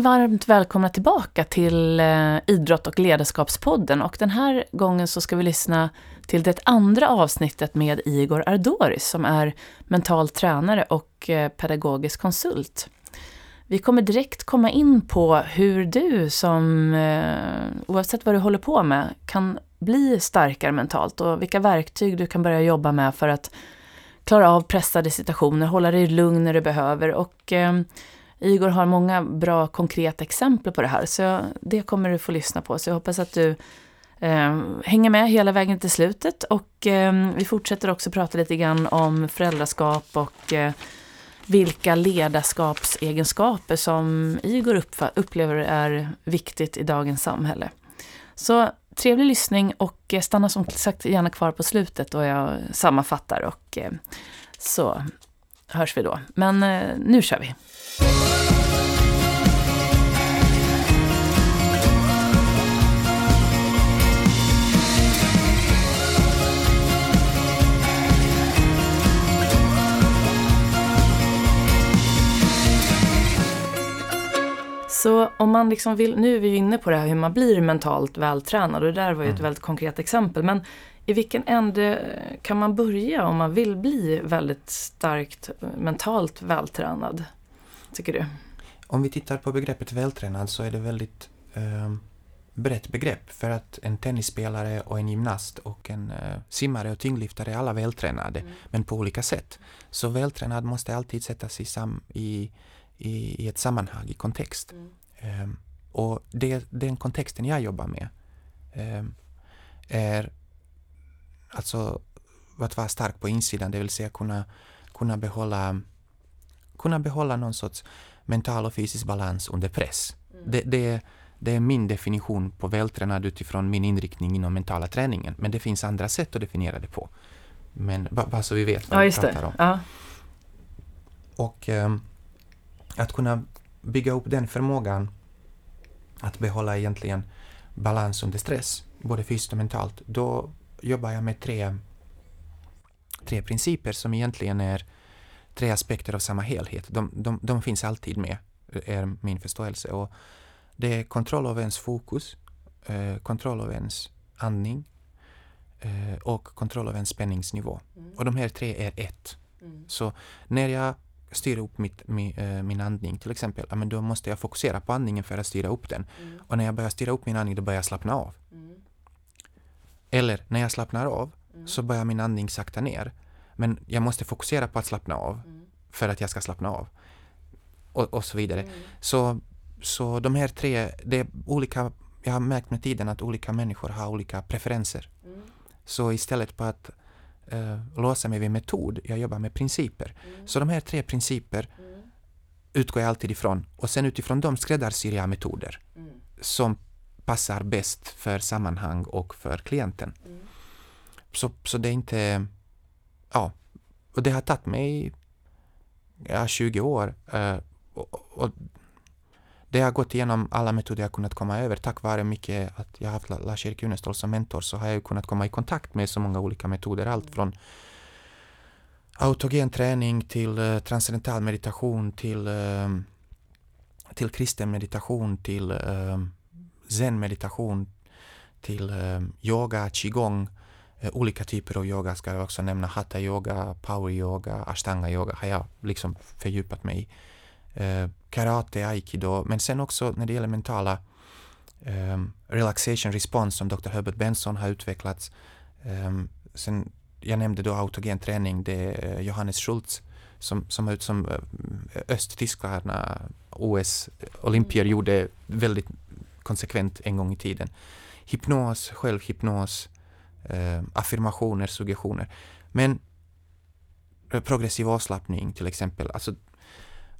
Varmt välkomna tillbaka till eh, Idrott och ledarskapspodden och den här gången så ska vi lyssna till det andra avsnittet med Igor Ardoris som är mental tränare och eh, pedagogisk konsult. Vi kommer direkt komma in på hur du som, eh, oavsett vad du håller på med, kan bli starkare mentalt och vilka verktyg du kan börja jobba med för att klara av pressade situationer, hålla dig lugn när du behöver och Igor har många bra konkreta exempel på det här, så det kommer du få lyssna på. Så jag hoppas att du eh, hänger med hela vägen till slutet. Och eh, vi fortsätter också prata lite grann om föräldraskap och eh, vilka ledarskapsegenskaper som Igor upplever är viktigt i dagens samhälle. Så trevlig lyssning och eh, stanna som sagt gärna kvar på slutet då jag sammanfattar och eh, så hörs vi då. Men eh, nu kör vi! Så om man liksom vill, nu är vi inne på det här hur man blir mentalt vältränad och det där var ju ett mm. väldigt konkret exempel. Men i vilken ände kan man börja om man vill bli väldigt starkt mentalt vältränad? Tycker du? Om vi tittar på begreppet vältränad så är det väldigt eh, brett begrepp för att en tennisspelare och en gymnast och en eh, simmare och tyngdlyftare är alla vältränade, mm. men på olika sätt. Så vältränad måste alltid sättas i, sam, i i, i ett sammanhang, i kontext. Mm. Um, och det, den kontexten jag jobbar med um, är alltså att vara stark på insidan, det vill säga kunna, kunna, behålla, kunna behålla någon sorts mental och fysisk balans under press. Mm. Det, det, det är min definition på vältränad utifrån min inriktning inom mentala träningen. Men det finns andra sätt att definiera det på. Men bara så vi vet vad ja, vi pratar om. Ja. Och um, att kunna bygga upp den förmågan att behålla egentligen balans under stress, både fysiskt och mentalt, då jobbar jag med tre, tre principer som egentligen är tre aspekter av samma helhet. De, de, de finns alltid med, är min förståelse. Och det är kontroll av ens fokus, eh, kontroll av ens andning eh, och kontroll av ens spänningsnivå. Mm. Och de här tre är ett. Mm. Så när jag styra upp mitt, min, äh, min andning till exempel, ja, men då måste jag fokusera på andningen för att styra upp den. Mm. Och när jag börjar styra upp min andning då börjar jag slappna av. Mm. Eller när jag slappnar av mm. så börjar min andning sakta ner. Men jag måste fokusera på att slappna av mm. för att jag ska slappna av. Och, och så vidare. Mm. Så, så de här tre, det är olika, jag har märkt med tiden att olika människor har olika preferenser. Mm. Så istället på att eh, låsa mig vid metod, jag jobbar med principer. Mm. Så de här tre principer mm. utgår jag alltid ifrån och sen utifrån dem skräddarsyr jag metoder mm. som passar bäst för sammanhang och för klienten. Så, så det är inte... Ja, och det har tagit mig ja, 20 år eh, och, och det har gått igenom alla metoder jag kunnat komma över. Tack vare mycket att jag haft Lars-Erik Unestål som mentor så har jag kunnat komma i kontakt med så många olika metoder. Allt från autogen träning till uh, transcendental meditation till, uh, till kristen meditation till uh, zen meditation till uh, yoga, qigong, olika typer av yoga ska jag också nämna. Hatha yoga, power yoga, ashtanga yoga har jag liksom fördjupat mig i eh, karate, aikido, men sen också när det gäller mentala eh, relaxation response som Dr. Herbert Benson har utvecklat. Eh, sen, jag nämnde då autogen träning, det är Johannes Schultz som, som, ut som eh, östtyskarna, OS-olympier mm. gjorde väldigt konsekvent en gång i tiden. Hypnos, självhypnos, eh, affirmationer, suggestioner. Men eh, progressiv avslappning till exempel, alltså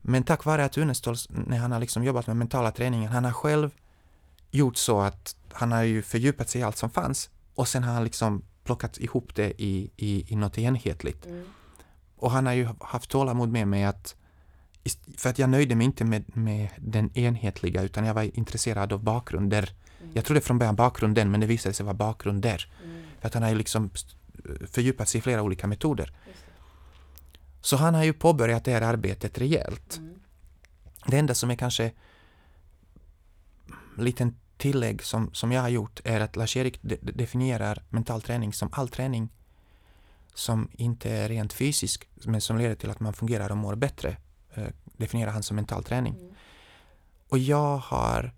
men tack vare att Unestål, när han har liksom jobbat med mentala träningen, han har själv gjort så att han har ju fördjupat sig i allt som fanns och sen har han liksom plockat ihop det i, i, i något enhetligt. Mm. Och han har ju haft tålamod med mig att för att jag nöjde mig inte med, med den enhetliga utan jag var intresserad av bakgrunder. Mm. Jag trodde från början bakgrunden men det visade sig vara bakgrunder. Mm. För att han har ju liksom fördjupat sig i flera olika metoder. Så han har ju påbörjat det här arbetet rejält. Mm. Det enda som är kanske liten tillägg som, som jag har gjort är att Lars-Erik de, de definierar mental träning som all träning som inte är rent fysisk men som leder till att man fungerar och mår bättre. Eh, definierar han som mental träning. Mm. Och jag har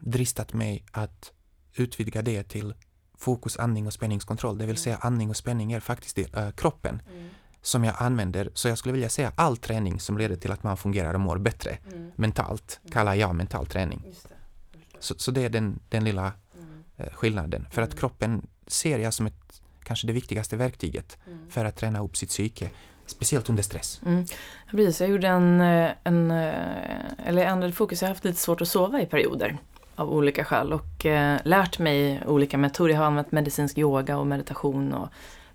dristat mig att utvidga det till fokus, andning och spänningskontroll. Det vill säga andning och spänning är faktiskt det, äh, kroppen som jag använder. Så jag skulle vilja säga all träning som leder till att man fungerar och mår bättre mentalt kallar jag mental träning. Det. Så, så det är den, den lilla eh, skillnaden. För att kroppen ser jag som ett, kanske det viktigaste verktyget för att träna upp sitt psyke. Speciellt under stress. Mm. Precis, jag gjorde en, eh, en eh, eller ändrade fokus. Jag har haft lite svårt att sova i perioder av olika skäl och eh, lärt mig olika metoder. Jag har använt medicinsk yoga och meditation och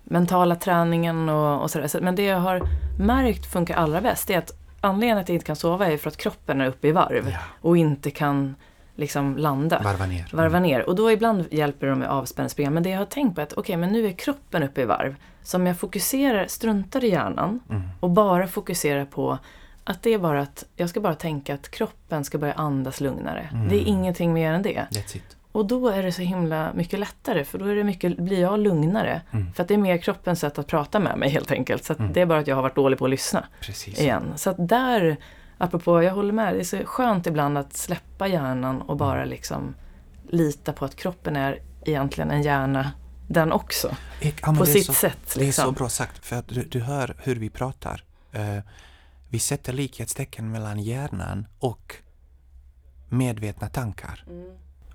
mentala träningen och, och sådär. Så, men det jag har märkt funkar allra bäst är att anledningen att jag inte kan sova är för att kroppen är uppe i varv Ja. och inte kan liksom landa. Varva ner. Varva ner. Och då ibland hjälper de med avspänningsprogram. Men det jag har tänkt på är att okej, men nu är kroppen uppe i varv. Så om jag fokuserar, struntar i hjärnan Mm. och bara fokuserar på att det är bara att jag ska bara tänka att kroppen ska börja andas lugnare. Mm. Det är ingenting mer än det. That's it. Och då är det så himla mycket lättare för då är det mycket, blir jag lugnare. Mm. För att det är mer kroppens sätt att prata med mig helt enkelt. Så Mm. det är bara att jag har varit dålig på att lyssna Precis. igen. Så att där, apropå, jag håller med, det är så skönt ibland att släppa hjärnan och bara Mm. liksom lita på att kroppen är egentligen en hjärna den också. Ja, på sitt så, sätt. Det är Liksom. så bra sagt, för att du, du hör hur vi pratar. Eh, vi sätter likhetstecken mellan hjärnan och medvetna tankar.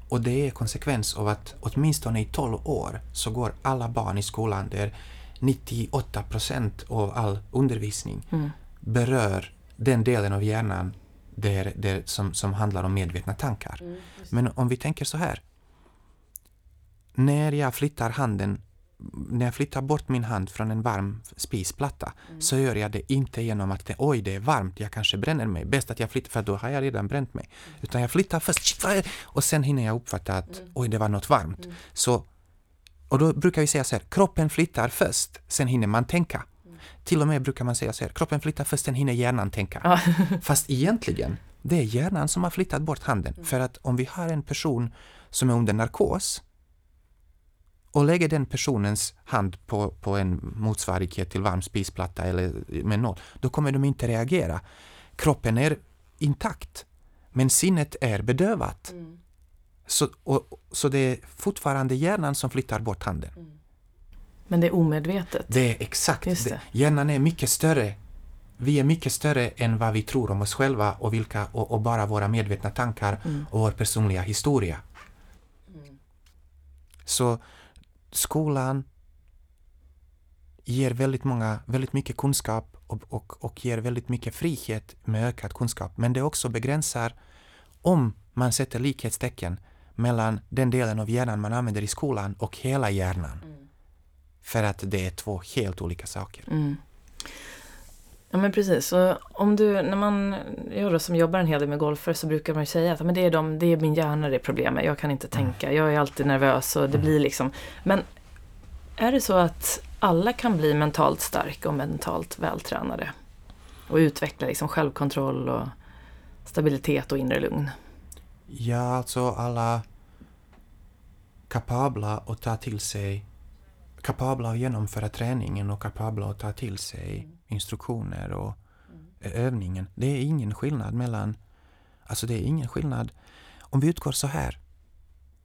Och det är konsekvens av att åtminstone i 12 år så går alla barn i skolan där 98 procent av all undervisning Mm. berör den delen av hjärnan där, där, som, som handlar om medvetna tankar. Men om vi tänker så här. När jag flyttar handen, när jag flyttar bort min hand från en varm spisplatta så gör jag det inte genom att det, oj det är varmt, jag kanske bränner mig. Bäst att jag flyttar för då har jag redan bränt mig. Utan jag flyttar först och sen hinner jag uppfatta att oj det var något varmt. Så, och då brukar vi säga så här, kroppen flyttar först, sen hinner man tänka. Till och med brukar man säga så här, kroppen flyttar först, sen hinner hjärnan tänka. Fast egentligen, det är hjärnan som har flyttat bort handen. För att om vi har en person som är under narkos och lägger den personens hand på, på en motsvarighet till varm spisplatta eller med noll, då kommer de inte reagera. Kroppen är intakt, men sinnet är bedövat. Så, och, så det är fortfarande hjärnan som flyttar bort handen. Men det är omedvetet. Det är exakt. Just det. det. Hjärnan är mycket större. Vi är mycket större än vad vi tror om oss själva och, vilka, och, och bara våra medvetna tankar Mm. och vår personliga historia. Så skolan ger väldigt, många, väldigt mycket kunskap och, och, och ger väldigt mycket frihet med ökad kunskap. Men det också begränsar om man sätter likhetstecken mellan den delen av hjärnan man använder i skolan och hela hjärnan. För att det är två helt olika saker. Mm. Ja men precis. Så om du, när man, jag då som jobbar en hel del med golfare så brukar man ju säga att men det, är de, det är min hjärna det är problemet. Jag kan inte tänka. Jag är alltid nervös och det blir liksom. Men är det så att alla kan bli mentalt starka och mentalt vältränade? Och utveckla liksom självkontroll och stabilitet och inre lugn? Ja, alltså alla kapabla att ta till sig kapabla att genomföra träningen och kapabla att ta till sig instruktioner och övningen. Det är ingen skillnad mellan, alltså det är ingen skillnad. Om vi utgår så här,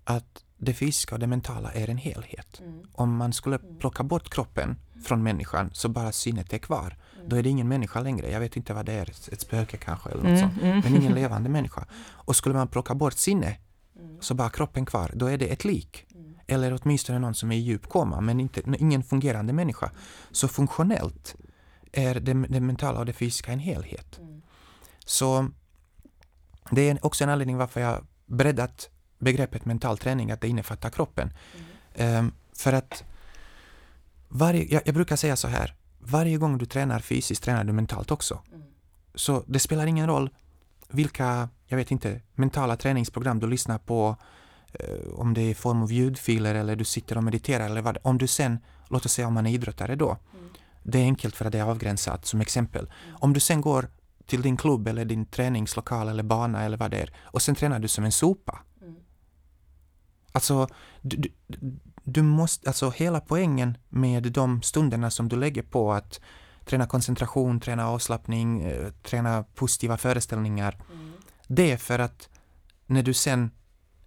att det fysiska och det mentala är en helhet. Om man skulle plocka bort kroppen från människan så bara sinnet är kvar, då är det ingen människa längre. Jag vet inte vad det är, ett spöke kanske eller något Mm, sånt. mm. Men ingen levande människa. Och skulle man plocka bort sinne så bara kroppen kvar, då är det ett lik. Eller åtminstone någon som är i djup koma, men inte, ingen fungerande människa. Så funktionellt är det, det mentala och det fysiska en helhet. Så det är också en anledning varför jag breddat begreppet mental träning, att det innefattar kroppen. Ehm, för att varje, jag, jag brukar säga så här, varje gång du tränar fysiskt tränar du mentalt också. Så det spelar ingen roll vilka, jag vet inte, mentala träningsprogram du lyssnar på, eh, om det är i form av ljudfiler eller du sitter och mediterar eller vad, om du sen, låt oss säga om man är idrottare då, det är enkelt för att det är avgränsat som exempel. Om du sen går till din klubb eller din träningslokal eller bana eller vad det är och sen tränar du som en sopa, Alltså, du, du, du måste, alltså hela poängen med de stunderna som du lägger på att träna koncentration, träna avslappning, eh, träna positiva föreställningar. Mm. Det är för att när du sen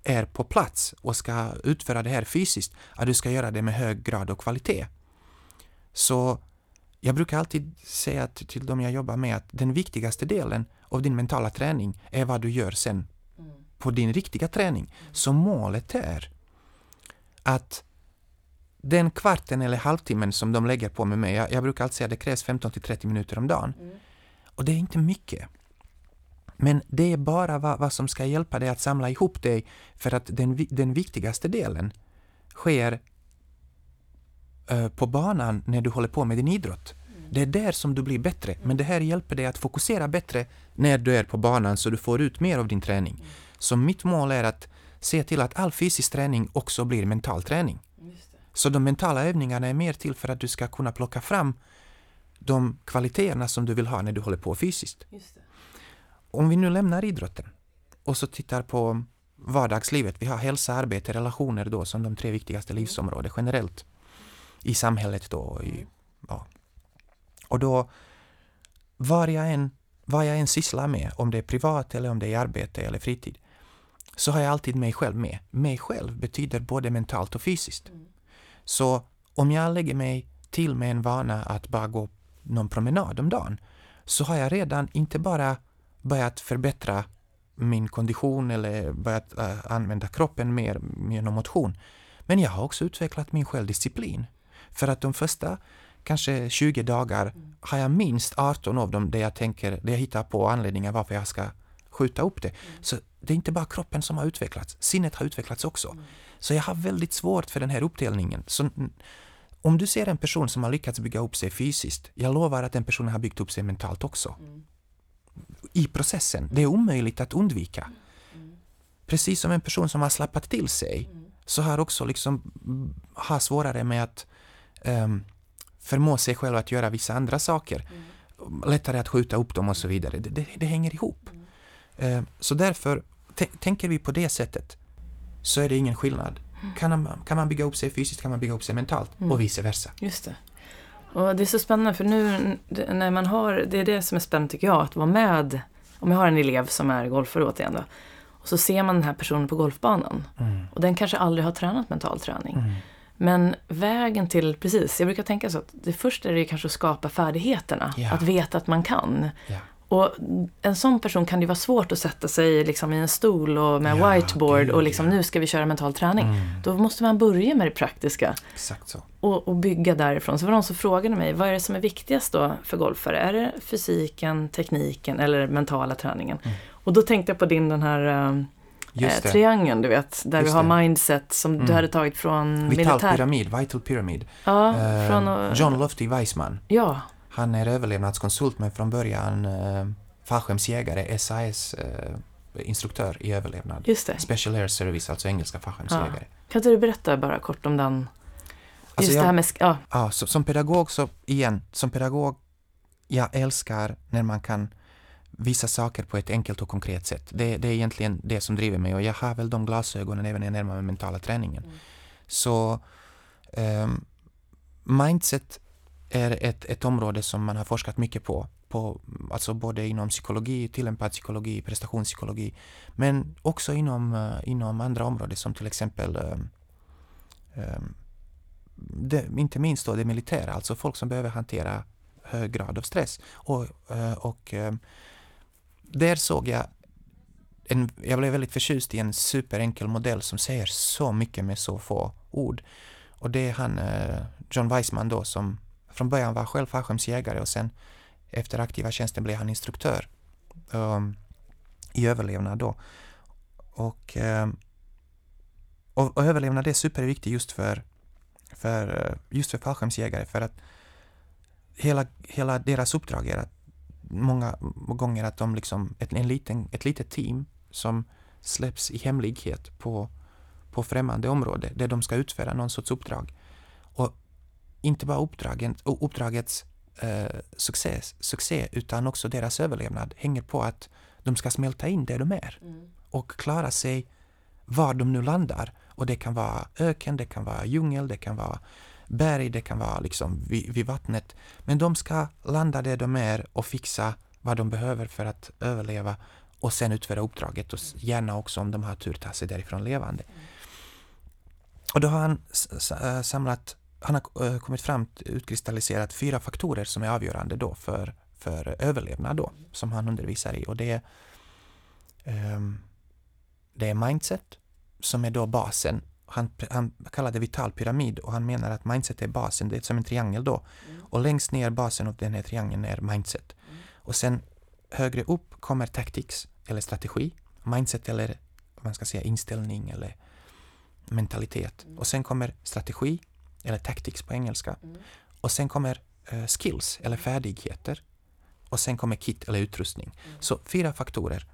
är på plats och ska utföra det här fysiskt, att du ska göra det med hög grad och kvalitet. Så jag brukar alltid säga till, till de jag jobbar med att den viktigaste delen av din mentala träning är vad du gör sen Mm. på din riktiga träning. Så målet är att den kvarten eller halvtimmen som de lägger på med mig, jag, jag brukar alltid säga att det krävs 15 till 30 minuter om dagen. Mm. Och det är inte mycket. Men det är bara vad, vad som ska hjälpa dig att samla ihop dig för att den, den viktigaste delen sker på banan när du håller på med din idrott. Det är där som du blir bättre, men det här hjälper dig att fokusera bättre när du är på banan så du får ut mer av din träning. Så mitt mål är att se till att all fysisk träning också blir mental träning. Det. Så de mentala övningarna är mer till för att du ska kunna plocka fram de kvaliteterna som du vill ha när du håller på fysiskt. Om vi nu lämnar idrotten och så tittar på vardagslivet. Vi har hälsa, arbete, relationer då som de tre viktigaste livsområdena generellt i samhället då. I, ja. Och då, vad jag, än, vad jag än sysslar med, om det är privat eller om det är arbete eller fritid, så har jag alltid mig själv med. Mig själv betyder både mentalt och fysiskt. Mm. Så om jag lägger mig till med en vana att bara gå någon promenad om dagen, så har jag redan inte bara börjat förbättra min kondition eller börjat äh, använda kroppen mer genom motion, men jag har också utvecklat min självdisciplin. För att de första kanske 20 dagar har jag minst 18 av dem där jag tänker, där jag hittar på anledningar varför jag ska skjuta upp det. Så det är inte bara kroppen som har utvecklats, sinnet har utvecklats också. Så jag har väldigt svårt för den här uppdelningen. Så mm, om du ser en person som har lyckats bygga upp sig fysiskt, jag lovar att den personen har byggt upp sig mentalt också. Mm. I processen. Det är omöjligt att undvika. Mm. Precis som en person som har slappat till sig, så har också liksom mm, har svårare med att ehm, förmå sig själv att göra vissa andra saker. Lättare att skjuta upp dem och så vidare. Det, det, det hänger ihop. Eh, så därför, tänker vi på det sättet, så är det ingen skillnad. Kan man, kan man bygga upp sig fysiskt kan man bygga upp sig mentalt och vice versa. Just det. Och det är så spännande för nu när man har, det är det som är spännande tycker jag, att vara med, om jag har en elev som är golfare återigen då, och så ser man den här personen på golfbanan Mm. och den kanske aldrig har tränat mental träning. Mm. Men vägen till, precis, jag brukar tänka så att det första är det kanske att skapa färdigheterna, Ja. att veta att man kan. Ja. Och en sån person kan det vara svårt att sätta sig liksom i en stol och med Ja, whiteboard gud, och liksom nu ska vi köra mental träning. Mm. Då måste man börja med det praktiska Exakt så. och, och bygga därifrån. Så var det någon som frågade mig, vad är det som är viktigast då för golfare? Är det fysiken, tekniken eller mentala träningen? Mm. Och då tänkte jag på din den här eh, Just det. triangeln, du vet, där Just vi har det. mindset som du Mm. hade tagit från Vital militär. pyramid, Vital Pyramid. Ja, Eh, från att- John Lofty Weissman. Ja, Han är överlevnadskonsult men från början eh, fallskärmsjägare, SAS eh, instruktör i överlevnad. just det. Special Air Service, alltså engelska fallskärmsjägare. Kan inte du berätta bara kort om den? Just Alltså det jag- här med, ja, Ja, så, som pedagog så, igen, som pedagog, jag älskar när man kan visa saker på ett enkelt och konkret sätt. Det, det är egentligen det som driver mig och jag har väl de glasögonen även när jag närmar mig mentala träningen. Mm. Så ehm, mindset är ett, ett område som man har forskat mycket på, på, alltså både inom psykologi, tillämpad psykologi, prestationspsykologi, men också inom, eh, inom andra områden som till exempel ehm, ehm, det, inte minst då det militära, alltså folk som behöver hantera hög grad av stress. Och, eh, och eh, där såg jag en, jag blev väldigt förtjust i en superenkel modell som säger så mycket med så få ord. Och det är han, eh, John Weissman då, som från början var själv fallskärmsjägare och sen efter aktiva tjänsten blev han instruktör um, i överlevnad då. Och, um, och, och överlevnad är superviktigt just för, för, eh, just för fallskärmsjägare för att hela, hela deras uppdrag är att många gånger att de liksom, ett, en liten, ett litet team som släpps i hemlighet på, på främmande område där de ska utföra någon sorts uppdrag. Och inte bara uppdragen, uppdragets eh, succé, succé utan också deras överlevnad hänger på att de ska smälta in där de är och klara sig var de nu landar Och det kan vara öken, det kan vara djungel, det kan vara berg, det kan vara liksom vid, vid vattnet. Men de ska landa där de är och fixa vad de behöver för att överleva och sen utföra uppdraget och gärna också om de har tur ta sig därifrån levande. Och då har han äh, samlat, han har äh, kommit fram, utkristalliserat fyra faktorer som är avgörande då för, för överlevnad då, som han undervisar i. Och det är, um, det är mindset, som är då basen. Han, han kallar det vital pyramid och han menar att mindset är basen, det är som en triangel då. Mm. Och längst ner basen av den här triangeln är mindset. Mm. Och sen högre upp kommer tactics, eller strategi. Mindset eller vad man ska säga inställning eller mentalitet. Mm. Och sen kommer strategi, eller tactics på engelska. Mm. Och sen kommer uh, skills, eller färdigheter. Och sen kommer kit, eller utrustning. Mm. Så fyra faktorer.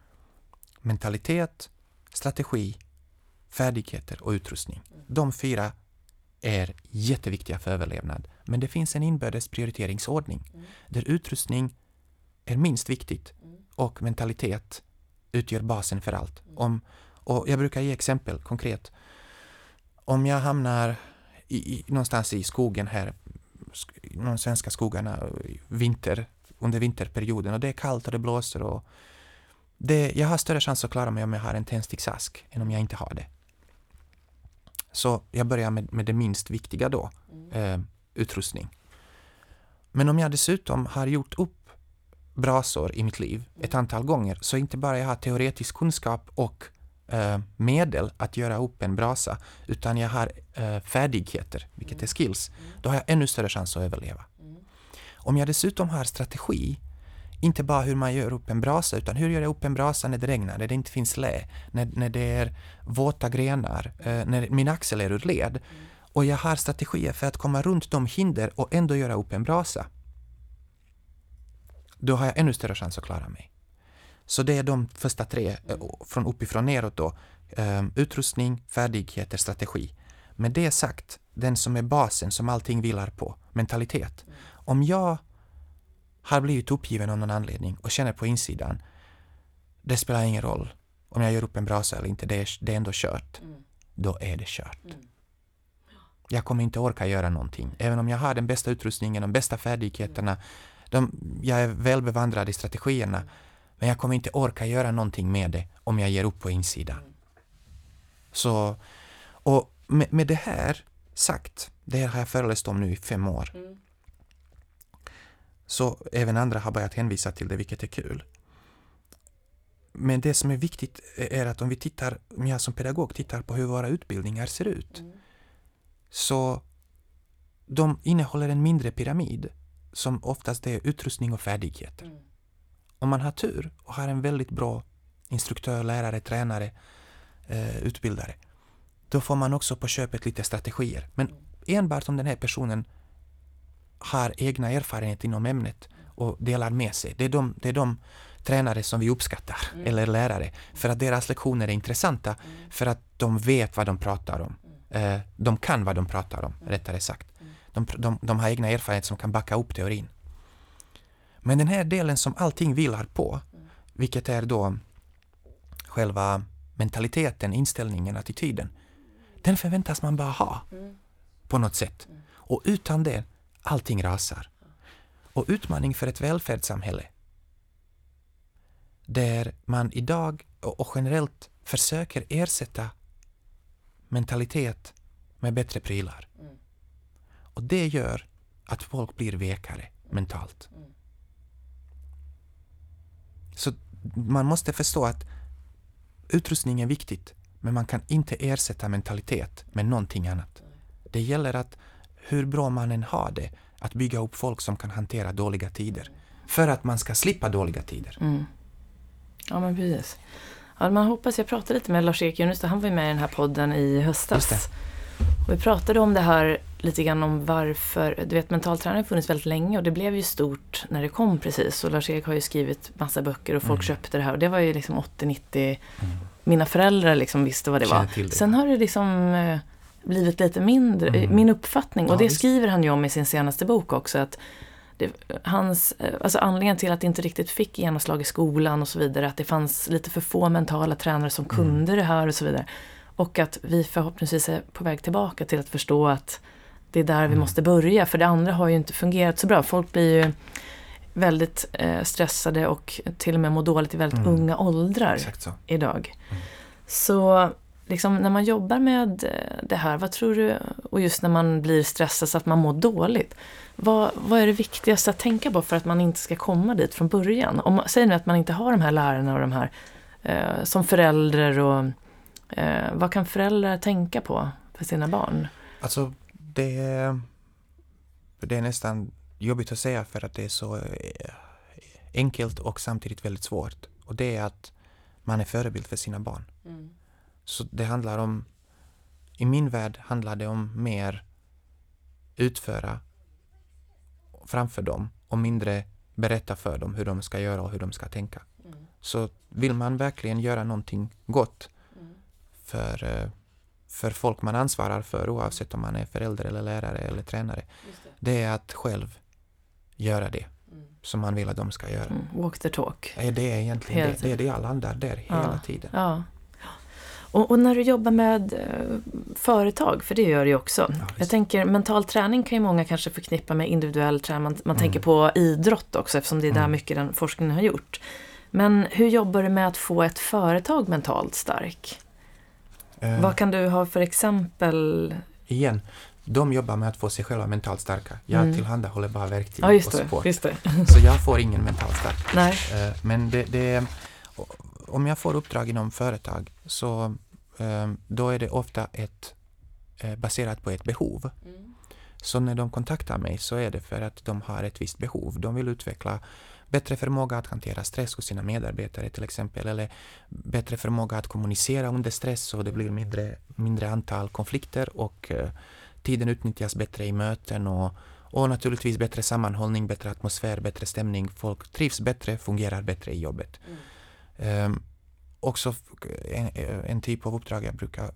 Mentalitet, strategi, färdigheter och utrustning. De fyra är jätteviktiga för överlevnad. Men det finns en inbördes prioriteringsordning där utrustning är minst viktigt och mentalitet utgör basen för allt. Om, och jag brukar ge exempel konkret om jag hamnar i, i, någonstans i skogen här, de svenska skogarna, vinter, under vinterperioden och det är kallt och det blåser och det, jag har större chans att klara mig om jag har en tändsticksask än om jag inte har det. Så jag börjar med, med det minst viktiga då, mm. eh, utrustning. Men om jag dessutom har gjort upp brasor i mitt liv ett mm. antal gånger, så inte bara jag har teoretisk kunskap och eh, medel att göra upp en brasa, utan jag har eh, färdigheter, vilket är skills, då har jag ännu större chans att överleva. Om jag dessutom har strategi, inte bara hur man gör upp en brasa, utan hur gör jag upp en brasa när det regnar, när det inte finns lä, när, när det är våta grenar, eh, när min axel är ur led. Och jag har strategier för att komma runt de hinder och ändå göra upp en brasa. Då har jag ännu större chans att klara mig. Så det är de första tre, eh, från uppifrån neråt då. Ehm, utrustning, färdigheter, strategi. Med det sagt, den som är basen som allting vilar på, mentalitet. Om jag har blivit uppgiven av någon anledning och känner på insidan, det spelar ingen roll om jag gör upp en brasa eller inte, det är, det är ändå kört. Mm. Då är det kört. Mm. Jag kommer inte orka göra någonting. Även om jag har den bästa utrustningen, de bästa färdigheterna, de, jag är väl bevandrad i strategierna, men jag kommer inte orka göra någonting med det om jag ger upp på insidan. Så, och med, med det här sagt, det här har jag föreläst om nu i fem år. Mm. Så även andra har börjat hänvisa till det, vilket är kul. Men det som är viktigt är att om vi tittar, om jag som pedagog tittar på hur våra utbildningar ser ut, mm. så de innehåller en mindre pyramid som oftast är utrustning och färdigheter. Mm om man har tur och har en väldigt bra instruktör, lärare, tränare, eh, utbildare, då får man också på köpet lite strategier. Men enbart om den här personen har egna erfarenheter inom ämnet och delar med sig. Det är de, det är de tränare som vi uppskattar, mm. eller lärare, för att deras lektioner är intressanta, mm. för att de vet vad de pratar om. Eh, de kan vad de pratar om, mm. rättare sagt. De, de, de har egna erfarenheter som kan backa upp teorin. Men den här delen som allting vilar på, vilket är då själva mentaliteten, inställningen, attityden, den förväntas man bara ha på något sätt. Och utan det, allting rasar. Och utmaning för ett välfärdssamhälle där man idag och generellt försöker ersätta mentalitet med bättre prylar. Och det gör att folk blir vekare mentalt. Så man måste förstå att utrustning är viktigt, men man kan inte ersätta mentalitet med någonting annat. Det gäller att, hur bra man än har det, att bygga upp folk som kan hantera dåliga tider. För att man ska slippa dåliga tider. Mm. Ja, men precis. Ja, man hoppas, jag pratade lite med Lars-Erik Junestad, han var ju med i den här podden i höstas. Och vi pratade om det här lite grann om varför, du vet mentalträning har funnits väldigt länge och det blev ju stort när det kom precis. Och Lars-Erik har ju skrivit massa böcker och folk mm. köpte det här och det var ju liksom 80-90, mm. mina föräldrar liksom visste vad det var. Det. Sen har det liksom eh, blivit lite mindre, mm. min uppfattning, och det skriver han ju om i sin senaste bok också, att det, hans, eh, alltså anledningen till att det inte riktigt fick genomslag i skolan och så vidare, att det fanns lite för få mentala tränare som kunde mm. det här och så vidare. Och att vi förhoppningsvis är på väg tillbaka till att förstå att det är där vi Mm. måste börja. För det andra har ju inte fungerat så bra. Folk blir ju väldigt eh, stressade och till och med mår dåligt i väldigt Mm. unga åldrar idag. Mm. Så liksom, när man jobbar med eh, det här, vad tror du, och just när man blir stressad så att man mår dåligt. Vad, vad är det viktigaste att tänka på för att man inte ska komma dit från början? Om, säg nu att man inte har de här lärarna och de här eh, som förälder och eh, vad kan föräldrar tänka på för sina barn? Alltså, det är, det är nästan jobbigt att säga för att det är så eh, enkelt och samtidigt väldigt svårt. Och det är att man är förebild för sina barn. Så det handlar om, i min värld handlar det om mer utföra framför dem och mindre berätta för dem hur de ska göra och hur de ska tänka. Så vill man verkligen göra någonting gott för, eh, för folk man ansvarar för oavsett om man är förälder eller lärare eller tränare, det är att själv göra det som man vill att de ska göra. Mm, walk the talk. Eh, Det är egentligen det, det, är det jag landar där Ja. hela tiden. Ja. Och, och när du jobbar med eh, företag, för det gör du ju också. visst. jag tänker mental träning kan ju många kanske förknippa med individuell träning. Man, man Mm. tänker på idrott också eftersom det är där Mm. mycket den forskningen har gjort. Men hur jobbar du med att få ett företag mentalt stark? Eh, Vad kan du ha för exempel? igen, de jobbar med att få sig själva mentalt starka. Jag Mm. tillhandahåller bara verktyg Ja, just och support. Just det. Så jag får ingen mentalt stark. Nej. Eh, Men det, det, om jag får uppdrag inom företag så då är det ofta ett, eh, baserat på ett behov. Så när de kontaktar mig så är det för att de har ett visst behov. De vill utveckla bättre förmåga att hantera stress hos sina medarbetare till exempel, eller bättre förmåga att kommunicera under stress så det blir mindre, mindre antal konflikter och eh, tiden utnyttjas bättre i möten och, och naturligtvis bättre sammanhållning, bättre atmosfär, bättre stämning. Folk trivs bättre, fungerar bättre i jobbet. Um, också en, en typ av uppdrag jag brukar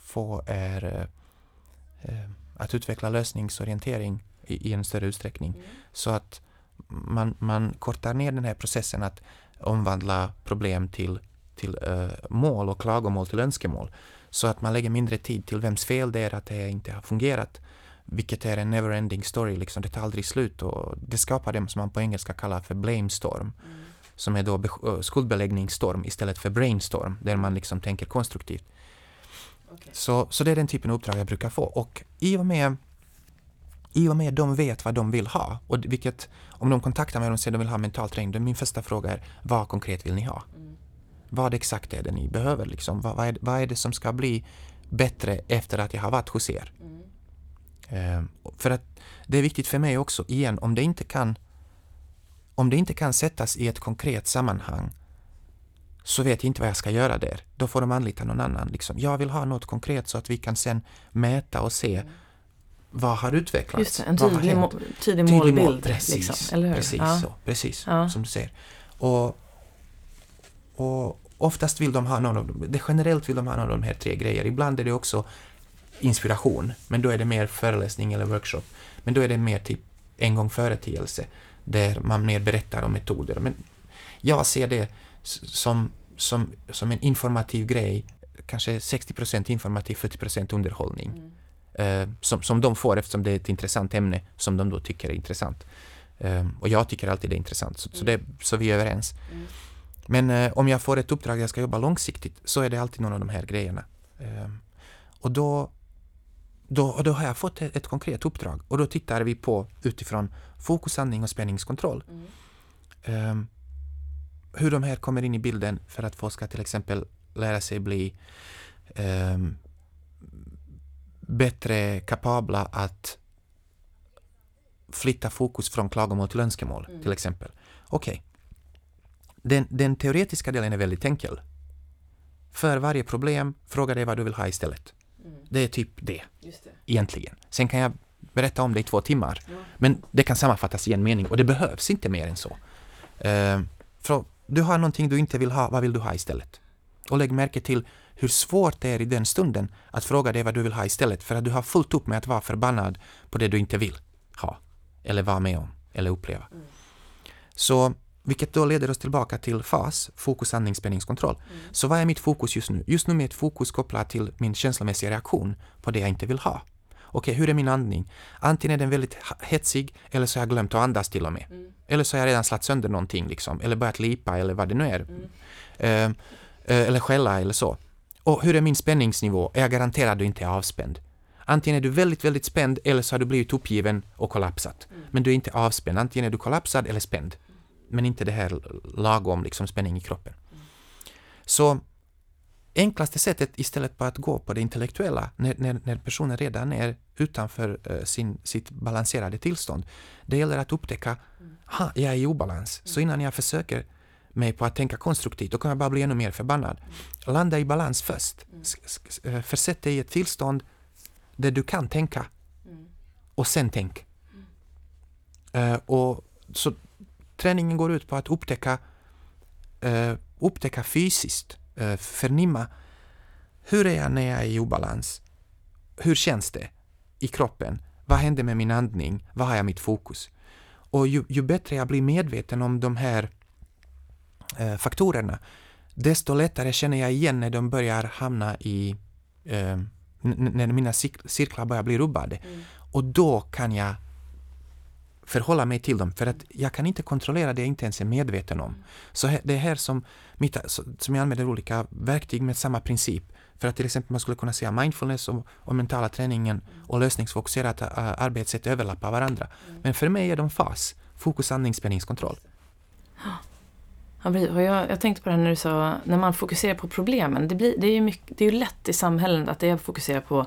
få är eh, eh, att utveckla lösningsorientering i, i en större utsträckning. Så att man, man kortar ner den här processen att omvandla problem till, till eh, mål och klagomål till önskemål. Så att man lägger mindre tid till vems fel det är att det inte har fungerat. Vilket är en never-ending story, liksom. det tar aldrig slut. Och det skapar det som man på engelska kallar för blame storm. Som är då skuldbeläggningsstorm istället för brainstorm, där man liksom tänker konstruktivt. Så, så det är den typen av uppdrag jag brukar få. Och i och med i och med de vet vad de vill ha, och vilket, om de kontaktar mig och de säger att de vill ha mental träning, då är min första fråga är vad konkret vill ni ha? Vad exakt är det ni behöver? Liksom? Vad, vad, är, vad är det som ska bli bättre efter att jag har varit hos er? Eh, för att det är viktigt för mig också, igen, om det inte kan om det inte kan sättas i ett konkret sammanhang så vet jag inte vad jag ska göra där. Då får de anlita någon annan. Liksom. Jag vill ha något konkret så att vi kan sen mäta och se vad har utvecklats. Just det, en tydlig, må, tydlig målbild. mål, precis, liksom, eller hur? precis ja. så. Precis, Ja. som du säger. Och, och oftast vill de ha någon av det generellt vill de ha någon av de här tre grejerna. Ibland är det också inspiration, men då är det mer föreläsning eller workshop. Men då är det mer typ en gång företeelse, där man mer berättar om metoder. Men jag ser det som, som, som en informativ grej, kanske 60% informativ, 40% underhållning. Eh, som, som de får eftersom det är ett intressant ämne som de då tycker är intressant. Eh, och jag tycker alltid det är intressant, så, så, det, så vi är överens. Men eh, om jag får ett uppdrag jag ska jobba långsiktigt så är det alltid någon av de här grejerna. Eh, och då, då, då har jag fått ett, ett konkret uppdrag och då tittar vi på utifrån fokus, andning och spänningskontroll. Eh, hur de här kommer in i bilden för att folk ska till exempel lära sig bli ehm, bättre kapabla att flytta fokus från klagomål till önskemål, till exempel. Okej. Den, den teoretiska delen är väldigt enkel. För varje problem, fråga dig vad du vill ha istället. Det är typ det, egentligen. Sen kan jag berätta om det i två timmar. Men det kan sammanfattas i en mening och det behövs inte mer än så. Eh, för du har någonting du inte vill ha, vad vill du ha istället? Och lägg märke till hur svårt det är i den stunden att fråga dig vad du vill ha istället för att du har fullt upp med att vara förbannad på det du inte vill ha eller vara med om eller uppleva. Så vilket då leder oss tillbaka till FAS, fokus, andning, spänningskontroll. Så vad är mitt fokus just nu? Just nu är mitt fokus kopplat till min känslomässiga reaktion på det jag inte vill ha. Okej, hur är min andning? Antingen är den väldigt hetsig eller så har jag glömt att andas till och med. Eller så har jag redan slagit sönder någonting liksom, eller börjat lipa eller vad det nu är. Eh, eh, eller skälla eller så. Och hur är min spänningsnivå? Är jag garanterad att du inte är avspänd? Antingen är du väldigt, väldigt spänd eller så har du blivit uppgiven och kollapsat. Men du är inte avspänd. Antingen är du kollapsad eller spänd. Men inte det här lagom liksom spänning i kroppen. Så enklaste sättet istället på att gå på det intellektuella när, när, när personen redan är utanför eh, sin, sitt balanserade tillstånd. Det gäller att upptäcka, ha, jag är i obalans. Så innan jag försöker mig på att tänka konstruktivt, då kommer jag bara bli ännu mer förbannad. Landa i balans först. S- eh, Försätt dig i ett tillstånd där du kan tänka. Och sen tänk. Eh, och så träningen går ut på att upptäcka, eh, upptäcka fysiskt, eh, förnimma hur är jag när jag är i obalans? Hur känns det i kroppen? Vad händer med min andning? Vad har jag mitt fokus? Och ju, ju bättre jag blir medveten om de här eh, faktorerna, desto lättare känner jag igen när de börjar hamna i, eh, när mina cirklar börjar bli rubbade. Och då kan jag förhålla mig till dem, för att jag kan inte kontrollera det jag inte ens är medveten om. Så det är här som, mitt, som jag använder olika verktyg med samma princip. För att till exempel man skulle kunna säga mindfulness och, och mentala träningen och lösningsfokuserat äh, arbetssätt överlappar varandra. Men för mig är de fas, fokus, andning, spänningskontroll. Ja, jag, jag tänkte på det här när du sa, när man fokuserar på problemen. Det, blir, det, är ju mycket, det är ju lätt i samhällen att det är fokusera på,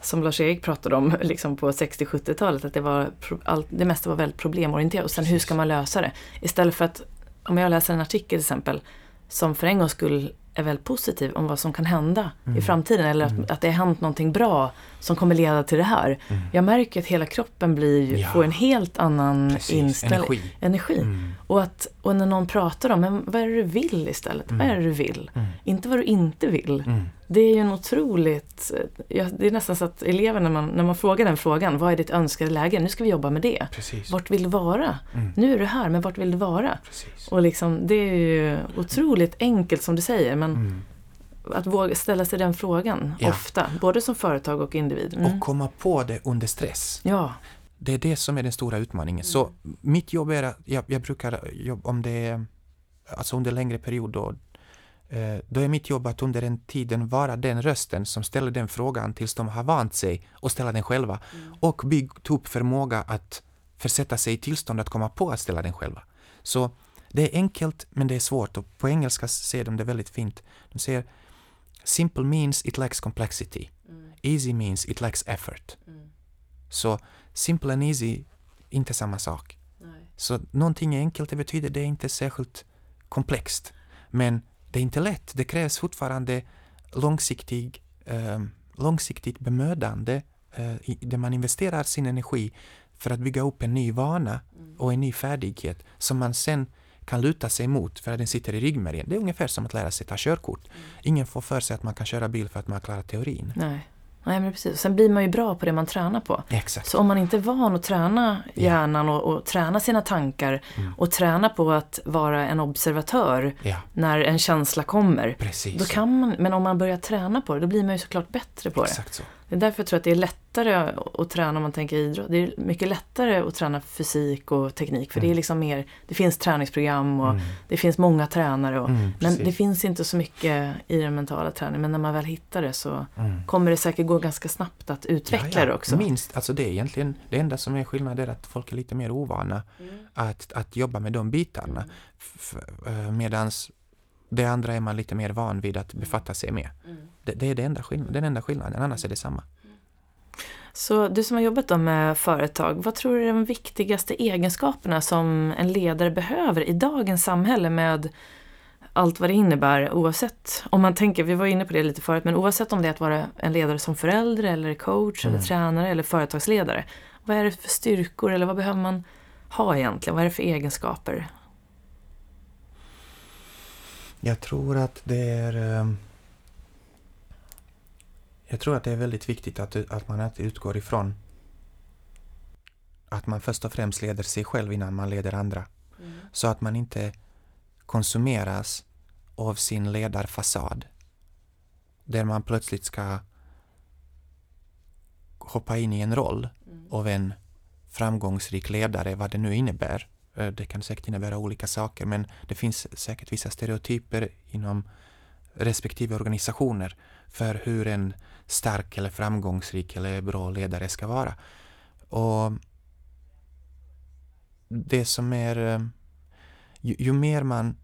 som Lars-Erik pratade om liksom på 60-70-talet, att det, var, allt, det mesta var väldigt problemorienterat. Och sen hur ska man lösa det? Istället för att, om jag läser en artikel till exempel, som för en gångs skull är väldigt positiv om vad som kan hända i framtiden. Eller att, att det har hänt någonting bra som kommer leda till det här. Jag märker att hela kroppen blir, Ja. får en helt annan Precis, inställning. energi. energi. Mm. Och, att, och när någon pratar om, men vad är det du vill istället? Vad är det du vill? Mm. Inte vad du inte vill. Mm. Det är ju en otroligt, ja, det är nästan så att eleverna, när man, när man frågar den frågan, vad är ditt önskade läge? Nu ska vi jobba med det. Precis. Vart vill du vara? Mm. Nu är du här, men vart vill du vara? Precis. Och liksom, det är ju otroligt enkelt som du säger, men Mm. Att våga ställa sig den frågan Ja. ofta, både som företag och individ. Mm. Och komma på det under stress. Ja, Det är det som är den stora utmaningen. Så mitt jobb är att jag, jag brukar jobba om det är alltså under längre period då, eh, då är mitt jobb att under den tiden vara den rösten som ställer den frågan tills de har vant sig och ställa den själva och byggt upp förmåga att försätta sig i tillstånd att komma på att ställa den själva. Så det är enkelt men det är svårt och på engelska säger de det väldigt fint. De säger Simple means it lacks complexity. Easy means it lacks effort. Så simple and easy, inte samma sak. Så någonting är enkelt, det betyder det är inte särskilt komplext. Men det är inte lätt, det krävs fortfarande långsiktig, eh, långsiktigt bemödande eh, i, där man investerar sin energi för att bygga upp en ny vana och en ny färdighet som man sen kan luta sig mot för att den sitter i ryggmärgen. Det är ungefär som att lära sig ta körkort. Ingen får för sig att man kan köra bil för att man har klarat teorin. nej. Nej, men precis. Sen blir man ju bra på det man tränar på. Exakt. Så om man inte är van att träna hjärnan och, och träna sina tankar Mm. och träna på att vara en observatör Ja, när en känsla kommer. precis. Då kan man, men om man börjar träna på det, då blir man ju såklart bättre på det. Exakt så. Det är därför jag tror att det är lättare att träna om man tänker idrott. Det är mycket lättare att träna fysik och teknik. För det är liksom mer, det finns träningsprogram och Mm. det finns många tränare. Och, Mm, men det finns inte så mycket i den mentala träningen. Men när man väl hittar det så Mm. kommer det säkert gå ganska snabbt att utveckla Ja, ja. det också. Minst, alltså det är egentligen det enda som är skillnad är att folk är lite mer ovana att, att jobba med de bitarna. Mm. Medan det andra är man lite mer van vid att befatta sig med. Det, det är det enda skill- den enda skillnaden, annars är det samma. Så du som har jobbat med företag, vad tror du är de viktigaste egenskaperna som en ledare behöver i dagens samhälle med allt vad det innebär oavsett, om man tänker, vi var inne på det lite förut, men oavsett om det är att vara en ledare som förälder eller coach eller Mm. tränare eller företagsledare. Vad är det för styrkor eller vad behöver man ha egentligen? Vad är det för egenskaper? Jag tror att det är ehm, Jag tror att det är väldigt viktigt att, att man alltid utgår ifrån att man först och främst leder sig själv innan man leder andra. Mm. Så att man inte konsumeras av sin ledarfasad. Där man plötsligt ska hoppa in i en roll Mm. av en framgångsrik ledare, vad det nu innebär. Eh, Det kan säkert innebära olika saker, men det finns säkert vissa stereotyper inom respektive organisationer för hur en stark eller framgångsrik eller bra ledare ska vara. Och det som är... eh, Ju, ju mer man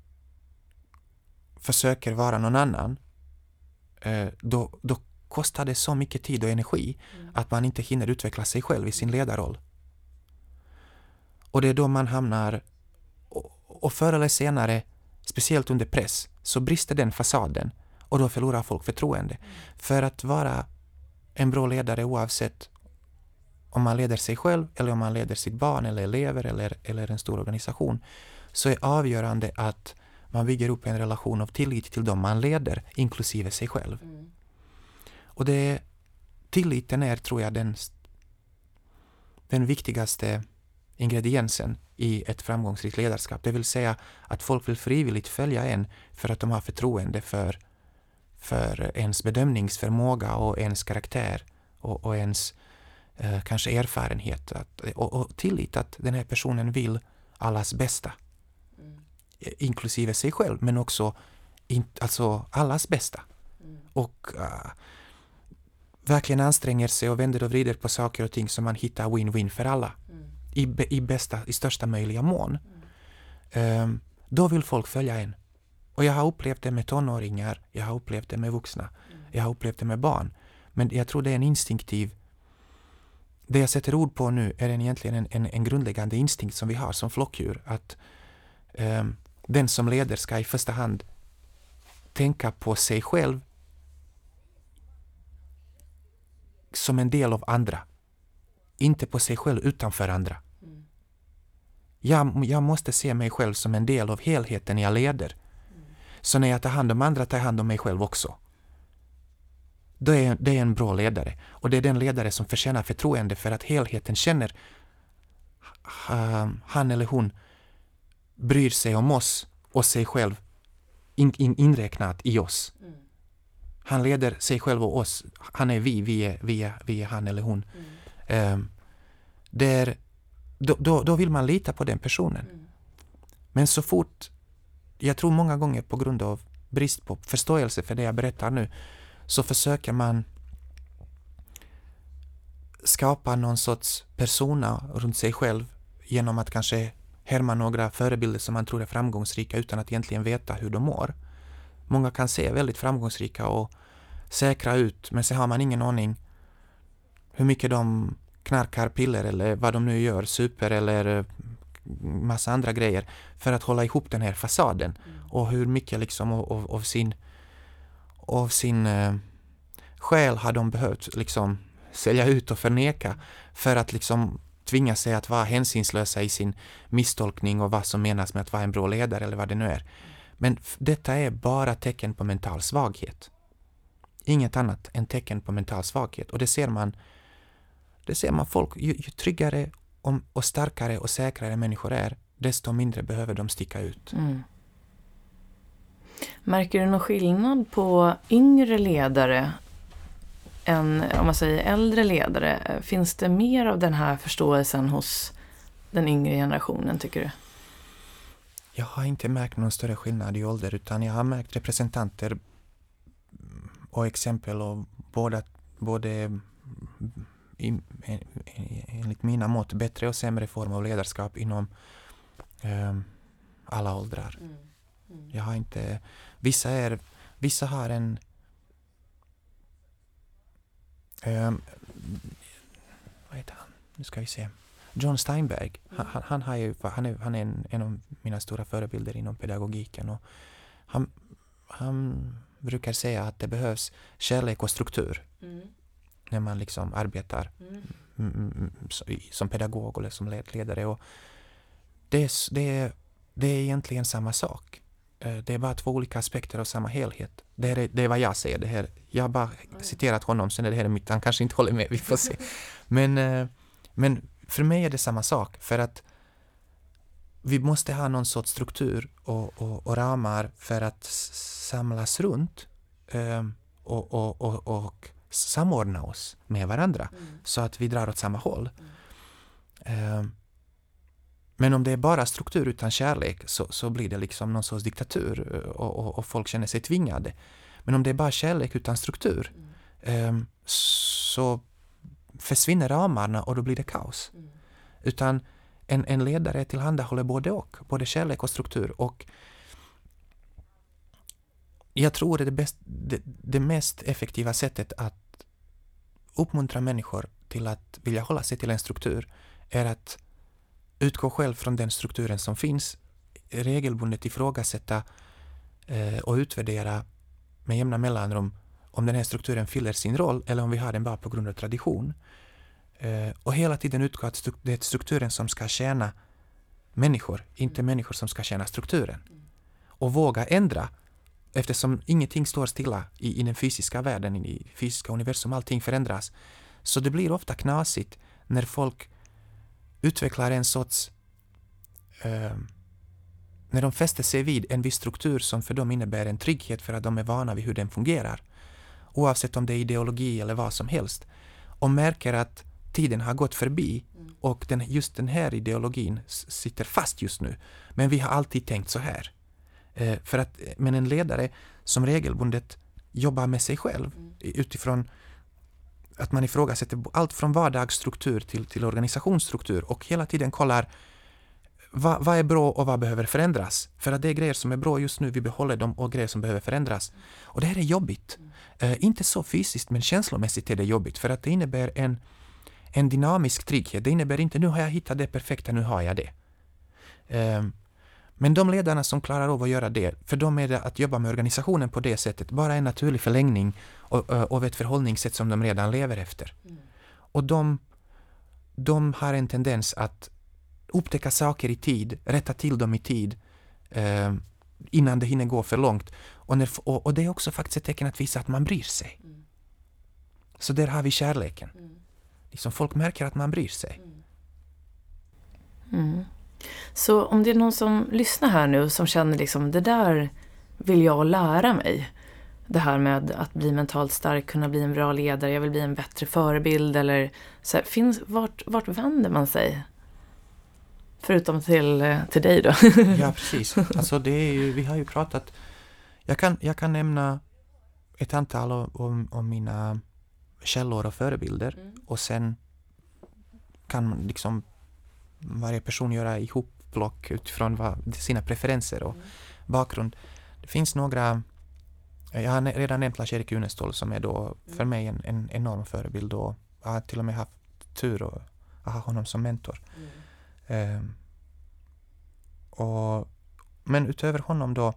försöker vara någon annan, eh, då, då kostar det så mycket tid och energi Mm. att man inte hinner utveckla sig själv i sin ledarroll. Och det är då man hamnar, och, och förr eller senare, speciellt under press, så brister den fasaden och då förlorar folk förtroende. För att vara en bra ledare oavsett om man leder sig själv eller om man leder sitt barn eller elever eller, eller en stor organisation, så är avgörande att man bygger upp en relation av tillit till dem man leder, inklusive sig själv. Mm. Och det, tilliten är, tror jag, den, den viktigaste ingrediensen i ett framgångsrikt ledarskap. Det vill säga att folk vill frivilligt följa en för att de har förtroende för, för ens bedömningsförmåga och ens karaktär och, och ens eh, kanske erfarenhet. Att, och, och tillit att den här personen vill allas bästa, Mm. inklusive sig själv, men också in, alltså allas bästa Mm. och uh, verkligen anstränger sig och vänder och vrider på saker och ting så man hittar win-win för alla Mm. I, i, bästa, i största möjliga mån. Ehm, då vill folk följa en. Och jag har upplevt det med tonåringar, jag har upplevt det med vuxna, jag har upplevt det med barn. Men jag tror det är en instinktiv det jag sätter ord på nu är en, egentligen en, en, en grundläggande instinkt som vi har som flockdjur. Att ehm, den som leder ska i första hand tänka på sig själv som en del av andra. Inte på sig själv utanför andra. Mm. Jag, jag måste se mig själv som en del av helheten jag leder. Så när jag tar hand om andra tar jag hand om mig själv också. Då är, det är en bra ledare. Och det är den ledare som förtjänar förtroende för att helheten känner uh, han eller hon bryr sig om oss och sig själv in, in, inräknat i oss. Mm. Han leder sig själv och oss. Han är vi, vi är, vi är, vi är han eller hon. Mm. Um, där, då, då, då vill man lita på den personen. Mm. Men så fort, jag tror många gånger på grund av brist på förståelse för det jag berättar nu, så försöker man skapa någon sorts persona runt sig själv genom att kanske härma några förebilder som man tror är framgångsrika utan att egentligen veta hur de mår. Många kan se väldigt framgångsrika och säkra ut, men så har man ingen aning hur mycket de knarkar piller eller vad de nu gör, super eller eh, massa andra grejer för att hålla ihop den här fasaden och hur mycket liksom av, av, sin av sin eh, själ har de behövt liksom sälja ut och förneka för att liksom tvinga sig att vara hänsynslösa i sin misstolkning och vad som menas med att vara en bra ledare eller vad det nu är. Men detta är bara tecken på mental svaghet. Inget annat än tecken på mental svaghet och det ser man det ser man folk, ju, ju tryggare och starkare och säkrare människor är, desto mindre behöver de sticka ut. Mm. Märker du någon skillnad på yngre ledare än om man säger äldre ledare? Finns det mer av den här förståelsen hos den yngre generationen tycker du? Jag har inte märkt någon större skillnad i ålder utan jag har märkt representanter och exempel av båda, både i, enligt mina mått bättre och sämre form av ledarskap inom eh, alla åldrar. Jag har inte, vissa är, vissa har en eh, vad heter han? Nu ska vi se. John Steinberg, han, han, han, har ju, han är, han är en, en av mina stora förebilder inom pedagogiken. Och han, han brukar säga att det behövs kärlek och struktur när man liksom arbetar mm, mm, som pedagog eller som led- ledare. Och det, är, det, är, det är egentligen samma sak. Eh, Det är bara två olika aspekter av samma helhet. Det, här är, det är vad jag säger. Det här, jag har bara citerat honom, sen är det här mitt, han kanske inte håller med, vi får se. Men, eh, men för mig är det samma sak, för att vi måste ha någon sorts struktur och, och, och ramar för att samlas runt eh, och, och, och, och samordna oss med varandra mm. så att vi drar åt samma håll. Mm. Eh, men om det är bara struktur utan kärlek så, så blir det liksom någon sorts diktatur och, och, och, folk känner sig tvingade. Men om det är bara kärlek utan struktur mm. eh, så försvinner ramarna och då blir det kaos. Mm. Utan en, en ledare tillhandahåller både och, både kärlek och struktur. Och jag tror det, bäst, det, det mest effektiva sättet att uppmuntra människor till att vilja hålla sig till en struktur är att utgå själv från den strukturen som finns, regelbundet ifrågasätta eh, och utvärdera med jämna mellanrum om den här strukturen fyller sin roll eller om vi har den bara på grund av tradition. Eh, och hela tiden utgå att det är strukturen som ska tjäna människor, inte mm. människor som ska tjäna strukturen. Och våga ändra eftersom ingenting står stilla i, i den fysiska världen, i fysiska universum, allting förändras. Så det blir ofta knasigt när folk utvecklar en sorts... Eh, när de fäster sig vid en viss struktur som för dem innebär en trygghet för att de är vana vid hur den fungerar. Oavsett om det är ideologi eller vad som helst. Och märker att tiden har gått förbi mm. och den, just den här ideologin sitter fast just nu. Men vi har alltid tänkt så här. Eh, för att, men en ledare som regelbundet jobbar med sig själv mm. utifrån att man ifrågasätter allt från vardagsstruktur till, till organisationsstruktur och hela tiden kollar vad, vad, är bra och vad behöver förändras? För att det är grejer som är bra just nu, vi behåller dem och grejer som behöver förändras. Och det här är jobbigt. Mm. Eh, inte så fysiskt men känslomässigt är det jobbigt för att det innebär en, en dynamisk trygghet. Det innebär inte nu har jag hittat det perfekta, nu har jag det. Eh, men de ledarna som klarar av att göra det, för dem är det att jobba med organisationen på det sättet bara en naturlig förlängning av ett förhållningssätt som de redan lever efter. Mm. Och de, de har en tendens att upptäcka saker i tid, rätta till dem i tid, eh, innan det hinner gå för långt. Och, när, och, och, det är också faktiskt ett tecken att visa att man bryr sig. Mm. Så där har vi kärleken. Mm. Liksom folk märker att man bryr sig. Mm. Så om det är någon som lyssnar här nu som känner liksom det där vill jag lära mig. Det här med att bli mentalt stark, kunna bli en bra ledare, jag vill bli en bättre förebild eller så här, finns, vart, vart vänder man sig? Förutom till, till dig då. ja, precis. Alltså det är ju, vi har ju pratat, jag kan, jag kan nämna ett antal om, om mina källor och förebilder mm. och sen kan man liksom varje person göra ihopplock utifrån vad, sina preferenser och mm. bakgrund. Det finns några jag har redan nämnt Lars-Erik Unestål som är då för mm. mig en, en enorm förebild och jag har till och med haft tur att ha honom som mentor. Mm. Um, och, men utöver honom då,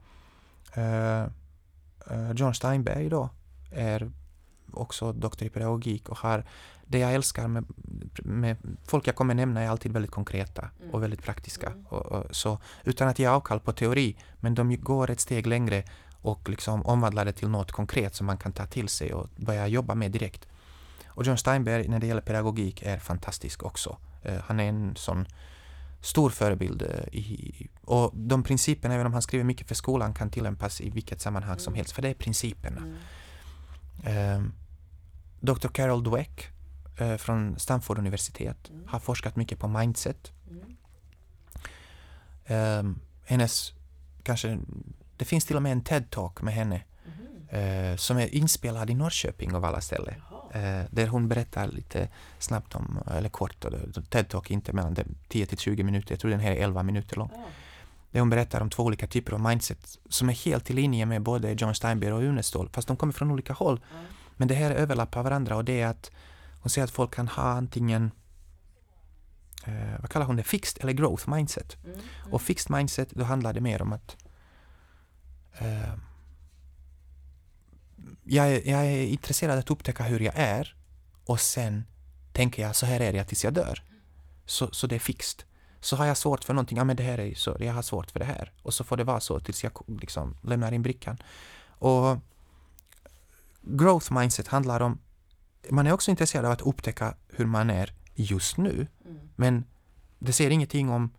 uh, uh, John Steinberg då, är också doktor i pedagogik och har det jag älskar med, med folk jag kommer nämna är alltid väldigt konkreta mm. och väldigt praktiska. Mm. Och, och, så, utan att ge avkall på teori, men de går ett steg längre och liksom omvandlar det till något konkret som man kan ta till sig och börja jobba med direkt. Och John Steinberg när det gäller pedagogik är fantastisk också. Uh, han är en sån stor förebild. Uh, i, och de principerna, även om han skriver mycket för skolan, kan tillämpas i vilket sammanhang mm. som helst, för det är principerna. Uh, mm. Dr. Carol Dweck eh, från Stanford universitet mm. har forskat mycket på mindset. Mm. Um, hennes, kanske, det finns till och med en TED-talk med henne mm. uh, som är inspelad i Norrköping av alla ställen. Uh, där hon berättar lite snabbt om, eller kort, TED-talk inte mellan 10 till 20 minuter, jag tror den här är 11 minuter lång. Där hon berättar om två olika typer av mindset som är helt i linje med både John Steinberg och Unestål, fast de kommer från olika håll. Men det här överlappar varandra och det är att hon säger att folk kan ha antingen eh, vad kallar hon det, fixed eller growth mindset. Mm, mm. Och fixed mindset, då handlar det mer om att eh, jag, är, jag är intresserad att upptäcka hur jag är och sen tänker jag så här är jag tills jag dör. Så, så det är fixed. Så har jag svårt för någonting, ja men det här är så, jag har svårt för det här. Och så får det vara så tills jag liksom lämnar in brickan. Och growth mindset handlar om man är också intresserad av att upptäcka hur man är just nu. Mm. Men det säger ingenting om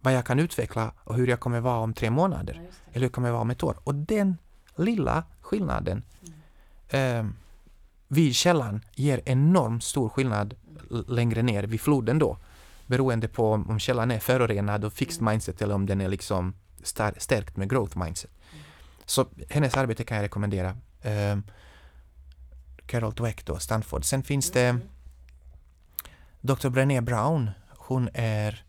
vad jag kan utveckla och hur jag kommer vara om tre månader. Ja. Eller hur jag kommer vara om ett år. Och den lilla skillnaden eh, vid källan ger enormt stor skillnad l- längre ner vid floden då. Beroende på om källan är förorenad och fixed mindset eller om den är liksom stärkt med growth mindset. Så hennes arbete kan jag rekommendera. Eh, Carol Dweck då, Stanford. Sen finns det Dr. Brené Brown. Hon är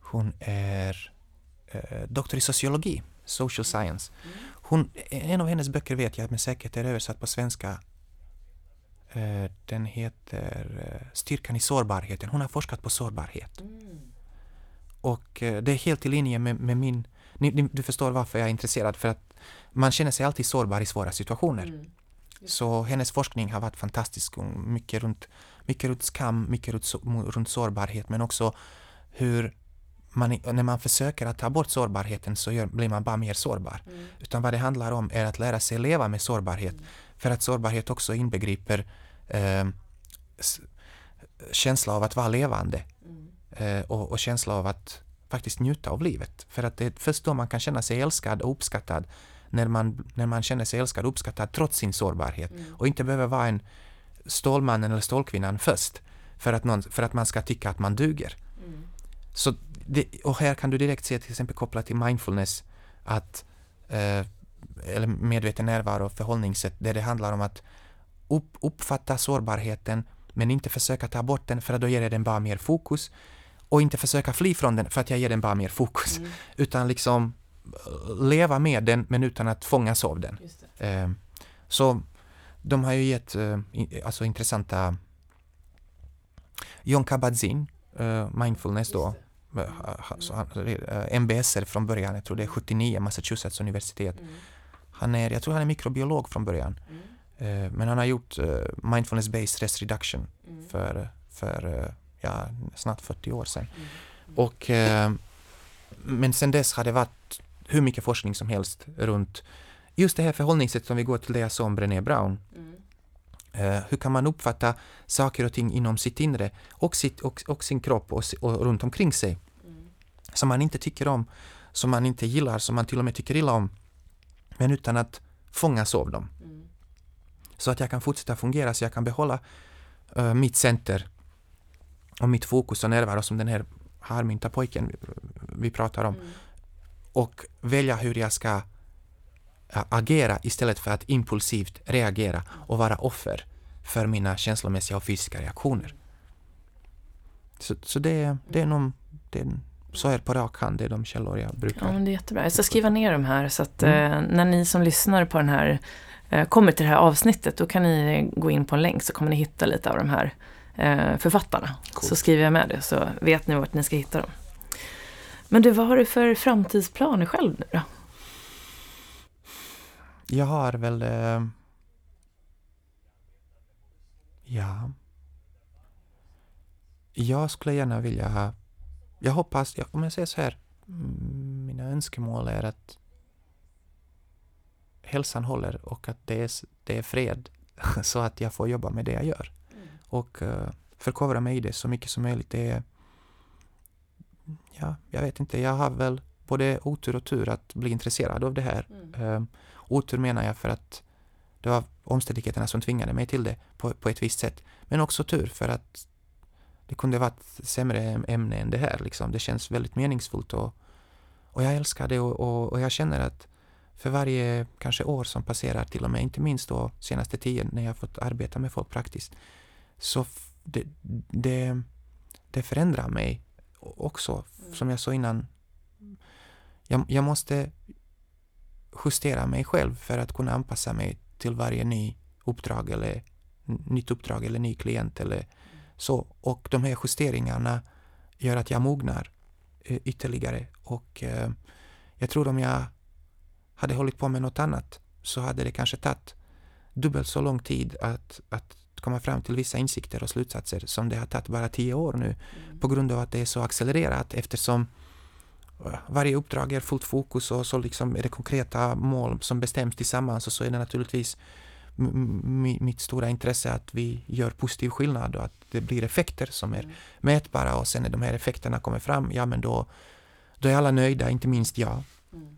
hon är eh, doktor i sociologi, social science. Hon, en av hennes böcker vet jag med säkerhet är översatt på svenska. Eh, den heter eh, Styrkan i sårbarheten. Hon har forskat på sårbarhet. Och eh, det är helt i linje med, med min... Ni, ni, du förstår varför jag är intresserad. För att man känner sig alltid sårbar i svåra situationer. Så hennes forskning har varit fantastisk. Mycket runt, mycket runt skam, mycket runt, runt sårbarhet men också hur man, när man försöker att ta bort sårbarheten så gör, blir man bara mer sårbar. Utan vad det handlar om är att lära sig leva med sårbarhet. För att sårbarhet också inbegriper eh, känsla av att vara levande eh, och, och känsla av att faktiskt njuta av livet. För att det är först då man kan känna sig älskad och uppskattad när man, när man känner sig älskad och uppskattad trots sin sårbarhet och inte behöver vara en stålmannen eller stålkvinnan först för att, någon, för att man ska tycka att man duger. Så det, och här kan du direkt se till exempel kopplat till mindfulness att eh, eller medveten närvaro och förhållningssätt där det handlar om att upp, uppfatta sårbarheten men inte försöka ta bort den för att då ger jag den bara mer fokus och inte försöka fly från den för att jag ger den bara mer fokus. Utan liksom leva med den men utan att fångas av den. Just det. Eh, så de har ju gett eh, alltså intressanta John Kabat-Zinn, eh, mindfulness då, eh, eh, MBSR från början, jag tror det är 79, Massachusetts universitet. Han är, jag tror han är mikrobiolog från början. Eh, men han har gjort mindfulness-based stress reduction för, för eh, ja, snart 40 år sedan. Och, eh, men sen dess har det varit hur mycket forskning som helst runt just det här förhållningssättet om vi går till det jag sa om Brené Brown. Eh, hur kan man uppfatta saker och ting inom sitt inre och, sitt, och, och sin kropp och, och runt omkring sig som man inte tycker om, som man inte gillar, som man till och med tycker illa om men utan att fångas av dem. Så att jag kan fortsätta fungera, så jag kan behålla eh, mitt center och mitt fokus och närvaro som den här harmynta pojken vi, vi pratar om och välja hur jag ska ä, agera istället för att impulsivt reagera och vara offer för mina känslomässiga och fysiska reaktioner. Så, så det, det är nog, det är, så är på rak hand, det är de källor jag Ja, brukar. men det är jättebra. Jag ska skriva ner de här så att Mm. eh, när ni som lyssnar på den här eh, kommer till det här avsnittet då kan ni gå in på en länk så kommer ni hitta lite av de här eh, författarna. Coolt. Så skriver jag med det så vet ni vart ni ska hitta dem. Men du, vad har du för framtidsplaner själv nu då? Jag har väl... Eh, ja. Jag skulle gärna vilja ha... Jag hoppas, jag, om jag säger så här, mm, mina önskemål är att hälsan håller och att det är, det är fred så att jag får jobba med det jag gör. Och uh, förkovra mig i det så mycket som möjligt. Det är, ja, jag vet inte, jag har väl både otur och tur att bli intresserad av det här. Eh, otur menar jag för att det var omständigheterna som tvingade mig till det på, på ett visst sätt. Men också tur för att det kunde varit sämre ämne än det här. Liksom. Det känns väldigt meningsfullt och, och jag älskar det och, och, och jag känner att för varje kanske år som passerar till och med, inte minst då senaste tio när jag fått arbeta med folk praktiskt, så det, det, det förändrar mig också. Som jag sa innan, jag, jag måste justera mig själv för att kunna anpassa mig till varje ny uppdrag eller nytt uppdrag eller ny klient eller så. Och de här justeringarna gör att jag mognar eh, ytterligare och eh, jag tror om jag hade hållit på med något annat så hade det kanske tagit dubbelt så lång tid att, att komma fram till vissa insikter och slutsatser som det har tagit bara tio år nu på grund av att det är så accelererat eftersom eh, varje uppdrag är fullt fokus och så liksom är det konkreta mål som bestäms tillsammans och så är det naturligtvis mitt stora intresse att vi gör positiv skillnad och att det blir effekter som är mm. mätbara och sen när de här effekterna kommer fram, ja men då, då är alla nöjda, inte minst jag. Mm.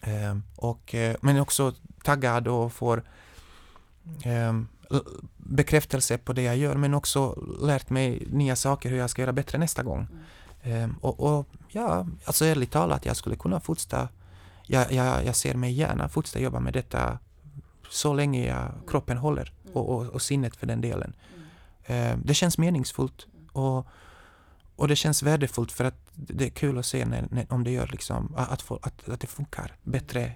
Eh, och, men också taggad och får eh, bekräftelse på det jag gör men också lärt mig nya saker hur jag ska göra bättre nästa gång. Mm. Eh, och, och, ja, alltså ärligt talat, jag skulle kunna fortsätta jag, jag, jag ser mig gärna fortsätta jobba med detta så länge jag, kroppen håller och, och, och sinnet för den delen. Eh, det känns meningsfullt och, och det känns värdefullt för att det är kul att se när, när, om det gör liksom, att, att, att det funkar bättre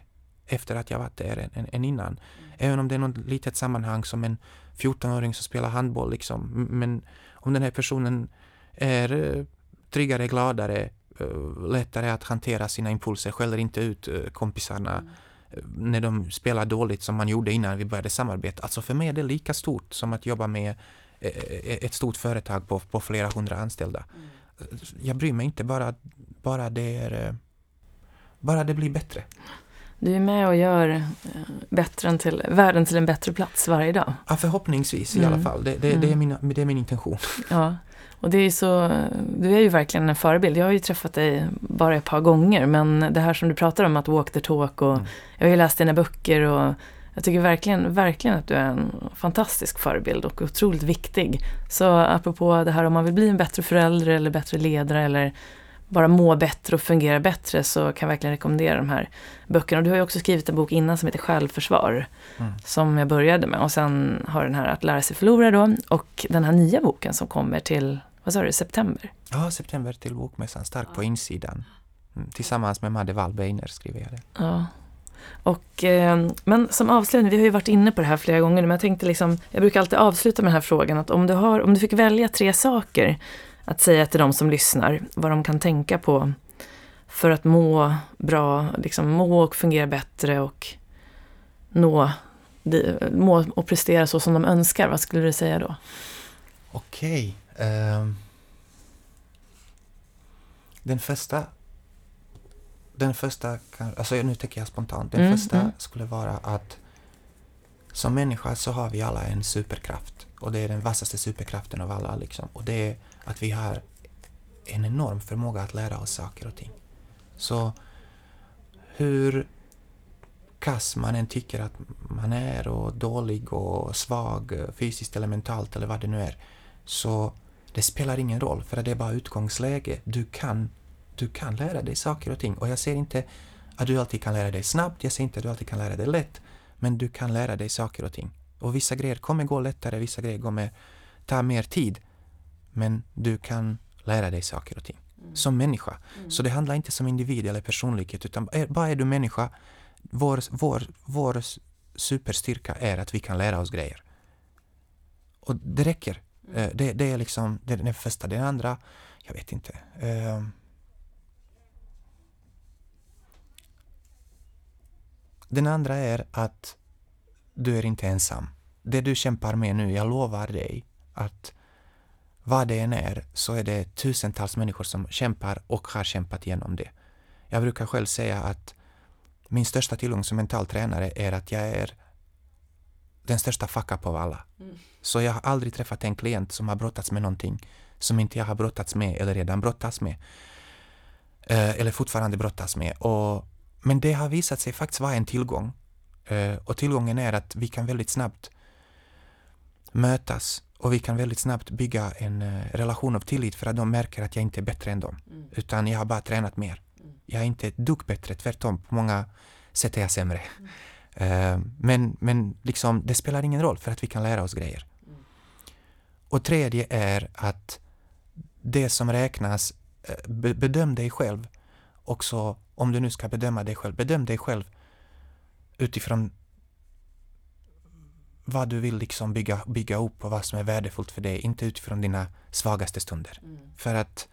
efter att jag varit där än, än, innan. Även om det är något litet sammanhang som en 14-åring som spelar handboll liksom. Men om den här personen är eh, tryggare, gladare, eh, lättare att hantera sina impulser, skäller inte ut eh, kompisarna mm när de spelar dåligt som man gjorde innan vi började samarbeta. Alltså för mig är det lika stort som att jobba med ett stort företag på, på flera hundra anställda. Mm. Jag bryr mig inte, bara, bara, det är, bara det blir bättre. Du är med och gör bättre till, världen till en bättre plats varje dag. Ja, förhoppningsvis mm. i alla mm. fall. Det, det, mm. det, är min, det är min intention. Ja. Och det är så, du är ju verkligen en förebild. Jag har ju träffat dig bara ett par gånger men det här som du pratar om att walk the talk och mm. jag har ju läst dina böcker och jag tycker verkligen, verkligen att du är en fantastisk förebild och otroligt viktig. Så apropå det här om man vill bli en bättre förälder eller bättre ledare eller bara må bättre och fungera bättre så kan jag verkligen rekommendera de här böckerna. Och du har ju också skrivit en bok innan som heter Självförsvar. Mm. Som jag började med. Och sen har den här Att lära sig förlora då. Och den här nya boken som kommer till vad sa du, september? Ja, september till Bokmässan, Stark ja. på insidan. Mm, tillsammans med Madde Wallbeiner skriver jag det. Ja. Och, eh, men som avslutning, vi har ju varit inne på det här flera gånger, men jag tänkte liksom, jag brukar alltid avsluta med den här frågan att om du, har, om du fick välja tre saker att säga till de som lyssnar, vad de kan tänka på för att må bra, liksom må och fungera bättre och nå, må och prestera så som de önskar, vad skulle du säga då? Okej. Um, den första den första, alltså nu tänker jag spontant, den mm, första mm. skulle vara att som människa så har vi alla en superkraft och det är den vassaste superkraften av alla liksom. Och det är att vi har en enorm förmåga att lära oss saker och ting. Så hur kass man än tycker att man är och dålig och svag fysiskt eller mentalt eller vad det nu är så det spelar ingen roll, för det är bara utgångsläge. Du kan, du kan lära dig saker och ting. Och jag ser inte att du alltid kan lära dig snabbt, jag ser inte att du alltid kan lära dig lätt, men du kan lära dig saker och ting. Och vissa grejer kommer gå lättare, vissa grejer kommer ta mer tid. Men du kan lära dig saker och ting. Mm. Som människa. Mm. Så det handlar inte som individ eller personlighet, utan bara är du människa, vår, vår, vår superstyrka är att vi kan lära oss grejer. Och det räcker. Mm. Det, det, är liksom det är den första. Den andra, jag vet inte. Uh, den andra är att du är inte ensam. Det du kämpar med nu, jag lovar dig att vad det än är så är det tusentals människor som kämpar och har kämpat igenom det. Jag brukar själv säga att min största tillgång som mental tränare är att jag är den största fuck av alla. Mm. Så jag har aldrig träffat en klient som har brottats med någonting som inte jag har brottats med eller redan brottats med. Eh, eller fortfarande brottas med. Och, men det har visat sig faktiskt vara en tillgång. Eh, och tillgången är att vi kan väldigt snabbt mötas och vi kan väldigt snabbt bygga en eh, relation av tillit för att de märker att jag inte är bättre än dem. Mm. Utan jag har bara tränat mer. Mm. Jag är inte ett dugg bättre, tvärtom. På många sätt är jag sämre. Mm. Eh, men, men liksom, det spelar ingen roll för att vi kan lära oss grejer. Mm. Och tredje är att det som räknas, eh, bedöm dig själv också, om du nu ska bedöma dig själv, bedöm dig själv utifrån vad du vill liksom bygga, bygga upp och vad som är värdefullt för dig, inte utifrån dina svagaste stunder. Mm. För att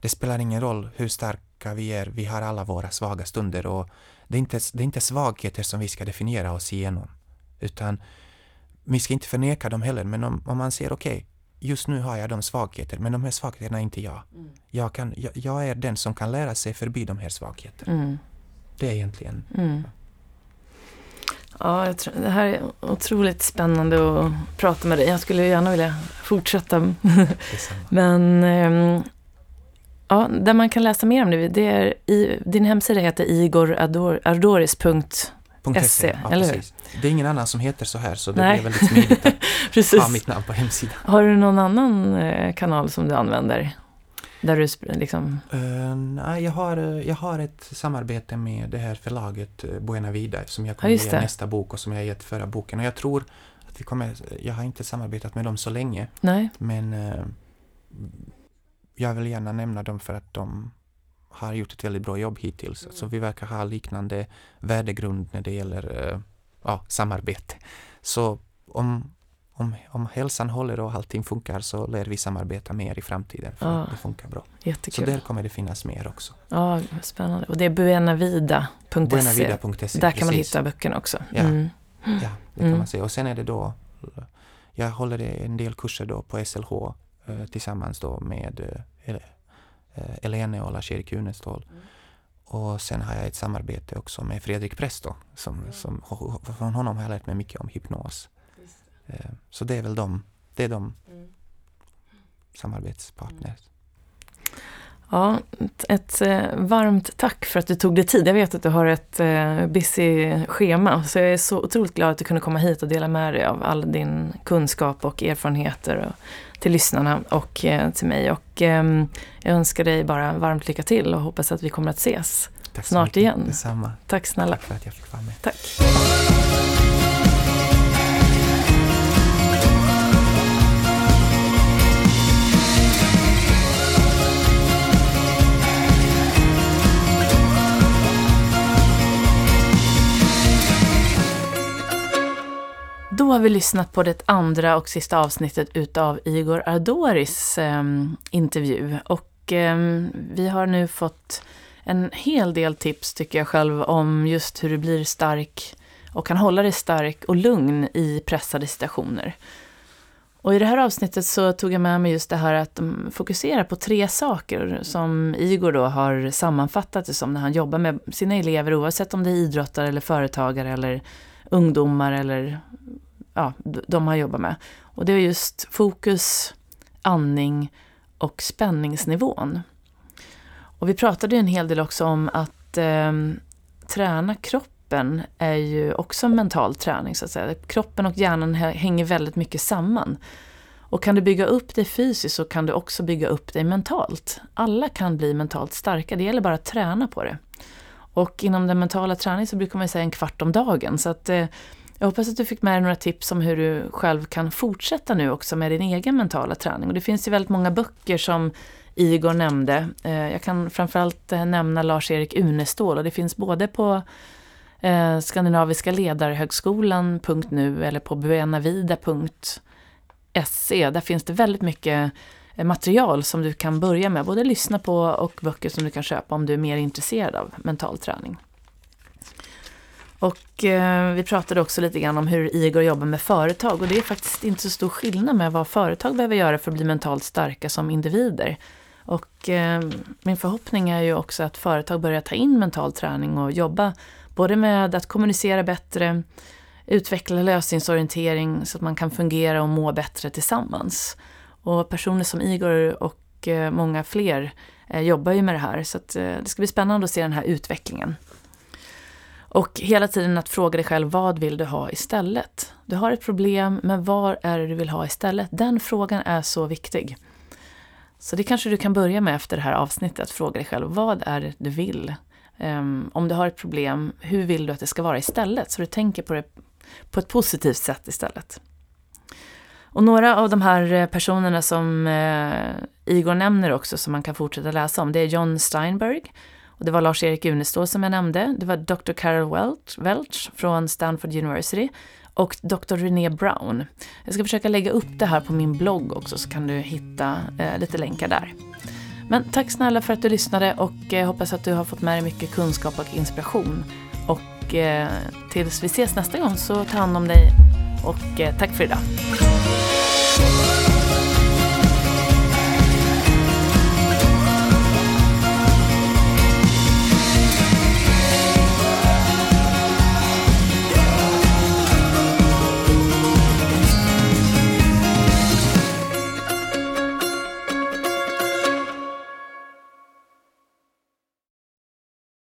det spelar ingen roll hur starka vi är, vi har alla våra svaga stunder och det är inte, det är inte svagheter som vi ska definiera oss igenom. Utan vi ska inte förneka dem heller, men om, om man ser okej, okay, just nu har jag de svagheter, men de här svagheterna är inte jag. Mm. Jag, kan, jag, jag, är den som kan lära sig förbi de här svagheterna. Mm. Det är egentligen... Mm. Ja, jag tror, det här är otroligt spännande att prata med dig. Jag skulle gärna vilja fortsätta. Men ähm, ja, där man kan läsa mer om det, det är i, din hemsida heter igorardoris.se, ja, eller hur? Det är ingen annan som heter så här, så det Nej. blir väldigt smidigt att ha mitt namn på hemsidan. Har du någon annan eh, kanal som du använder? Där du liksom... Uh, nej, jag har, jag har ett samarbete med det här förlaget uh, Buena Vida som jag kommer ja, ge nästa bok och som jag gett förra boken. Och jag tror att vi kommer... Jag har inte samarbetat med dem så länge. Nej. Men uh, jag vill gärna nämna dem för att de har gjort ett väldigt bra jobb hittills. Mm. Så vi verkar ha liknande värdegrund när det gäller uh, ja, samarbete. Så om om, om hälsan håller och allting funkar så lär vi samarbeta mer i framtiden för ja, det funkar bra. Jättekul. Så där kommer det finnas mer också. Ja, spännande. Och det är buenavida.se. Buenavida.se, Där kan man hitta böckerna också. Ja, mm. ja det kan mm. man säga. Och sen är det då, jag håller en del kurser då på SLH eh, tillsammans då med eh, eh Elene och Lars-Erik Unestål. Mm. Och sen har jag ett samarbete också med Fredrik Presto. Som, som, från honom har jag lärt mig mycket om hypnos. Eh, så det är väl de, det är de mm. samarbetspartners. Ja, ett, ett, eh, varmt tack för att du tog dig tid. Jag vet att du har ett eh, busy schema, så jag är så otroligt glad att du kunde komma hit och dela med dig av all din kunskap och erfarenheter och, till lyssnarna och till mig. Och eh, jag önskar dig bara varmt lycka till och hoppas att vi kommer att ses tack snart mycket. igen. Detsamma. Tack snälla. Tack för att jag fick vara med. Tack. Då har vi lyssnat på det andra och sista avsnittet utav Igor Ardoris eh, intervju. Och eh, vi har nu fått en hel del tips, tycker jag själv, om just hur du blir stark och kan hålla dig stark och lugn i pressade situationer. Och i det här avsnittet så tog jag med mig just det här att de fokuserar på tre saker som Igor då har sammanfattat det som när han jobbar med sina elever, oavsett om det är idrottare eller företagare eller ungdomar eller ja, de har jobbat med. Och det är just fokus, andning och spänningsnivån. Och vi pratade en hel del också om att eh, träna kroppen är ju också mental träning så att säga. Kroppen och hjärnan hänger väldigt mycket samman. Och kan du bygga upp dig fysiskt så kan du också bygga upp dig mentalt. Alla kan bli mentalt starka, det gäller bara att träna på det. Och inom den mentala träningen så brukar man säga en kvart om dagen. Så att eh, jag hoppas att du fick med dig några tips om hur du själv kan fortsätta nu också med din egen mentala träning. Och det finns ju väldigt många böcker som Igor nämnde. Eh, jag kan framförallt eh, nämna Lars-Erik Unestål och det finns både på eh, Skandinaviska ledarhögskolan.nu eller på buenavida.se. Där finns det väldigt mycket material som du kan börja med, både lyssna på och böcker som du kan köpa om du är mer intresserad av mental träning. Och eh, vi pratade också lite grann om hur Igor jobbar med företag och det är faktiskt inte så stor skillnad med vad företag behöver göra för att bli mentalt starka som individer. Och eh, min förhoppning är ju också att företag börjar ta in mental träning och jobba både med att kommunicera bättre, utveckla lösningsorientering så att man kan fungera och må bättre tillsammans. Och personer som Igor och eh, många fler eh, jobbar ju med det här så att, eh, det ska bli spännande att se den här utvecklingen. Och hela tiden att fråga dig själv, vad vill du ha istället? Du har ett problem, men vad är det du vill ha istället? Den frågan är så viktig. Så det kanske du kan börja med efter det här avsnittet, att fråga dig själv, vad är det du vill? Um, om du har ett problem, hur vill du att det ska vara istället? Så du tänker på det på ett positivt sätt istället. Och några av de här eh, personerna som eh, Igor nämner också, som man kan fortsätta läsa om, det är John Steinberg, och det var Lars-Erik Unestål som jag nämnde. Det var Dr. Carol Welch, Welch från Stanford University och Dr. René Brown. Jag ska försöka lägga upp det här på min blogg också så kan du hitta eh, lite länkar där. Men tack snälla för att du lyssnade och eh, hoppas att du har fått med dig mycket kunskap och inspiration. Och eh, tills vi ses nästa gång så ta hand om dig och eh, tack för idag.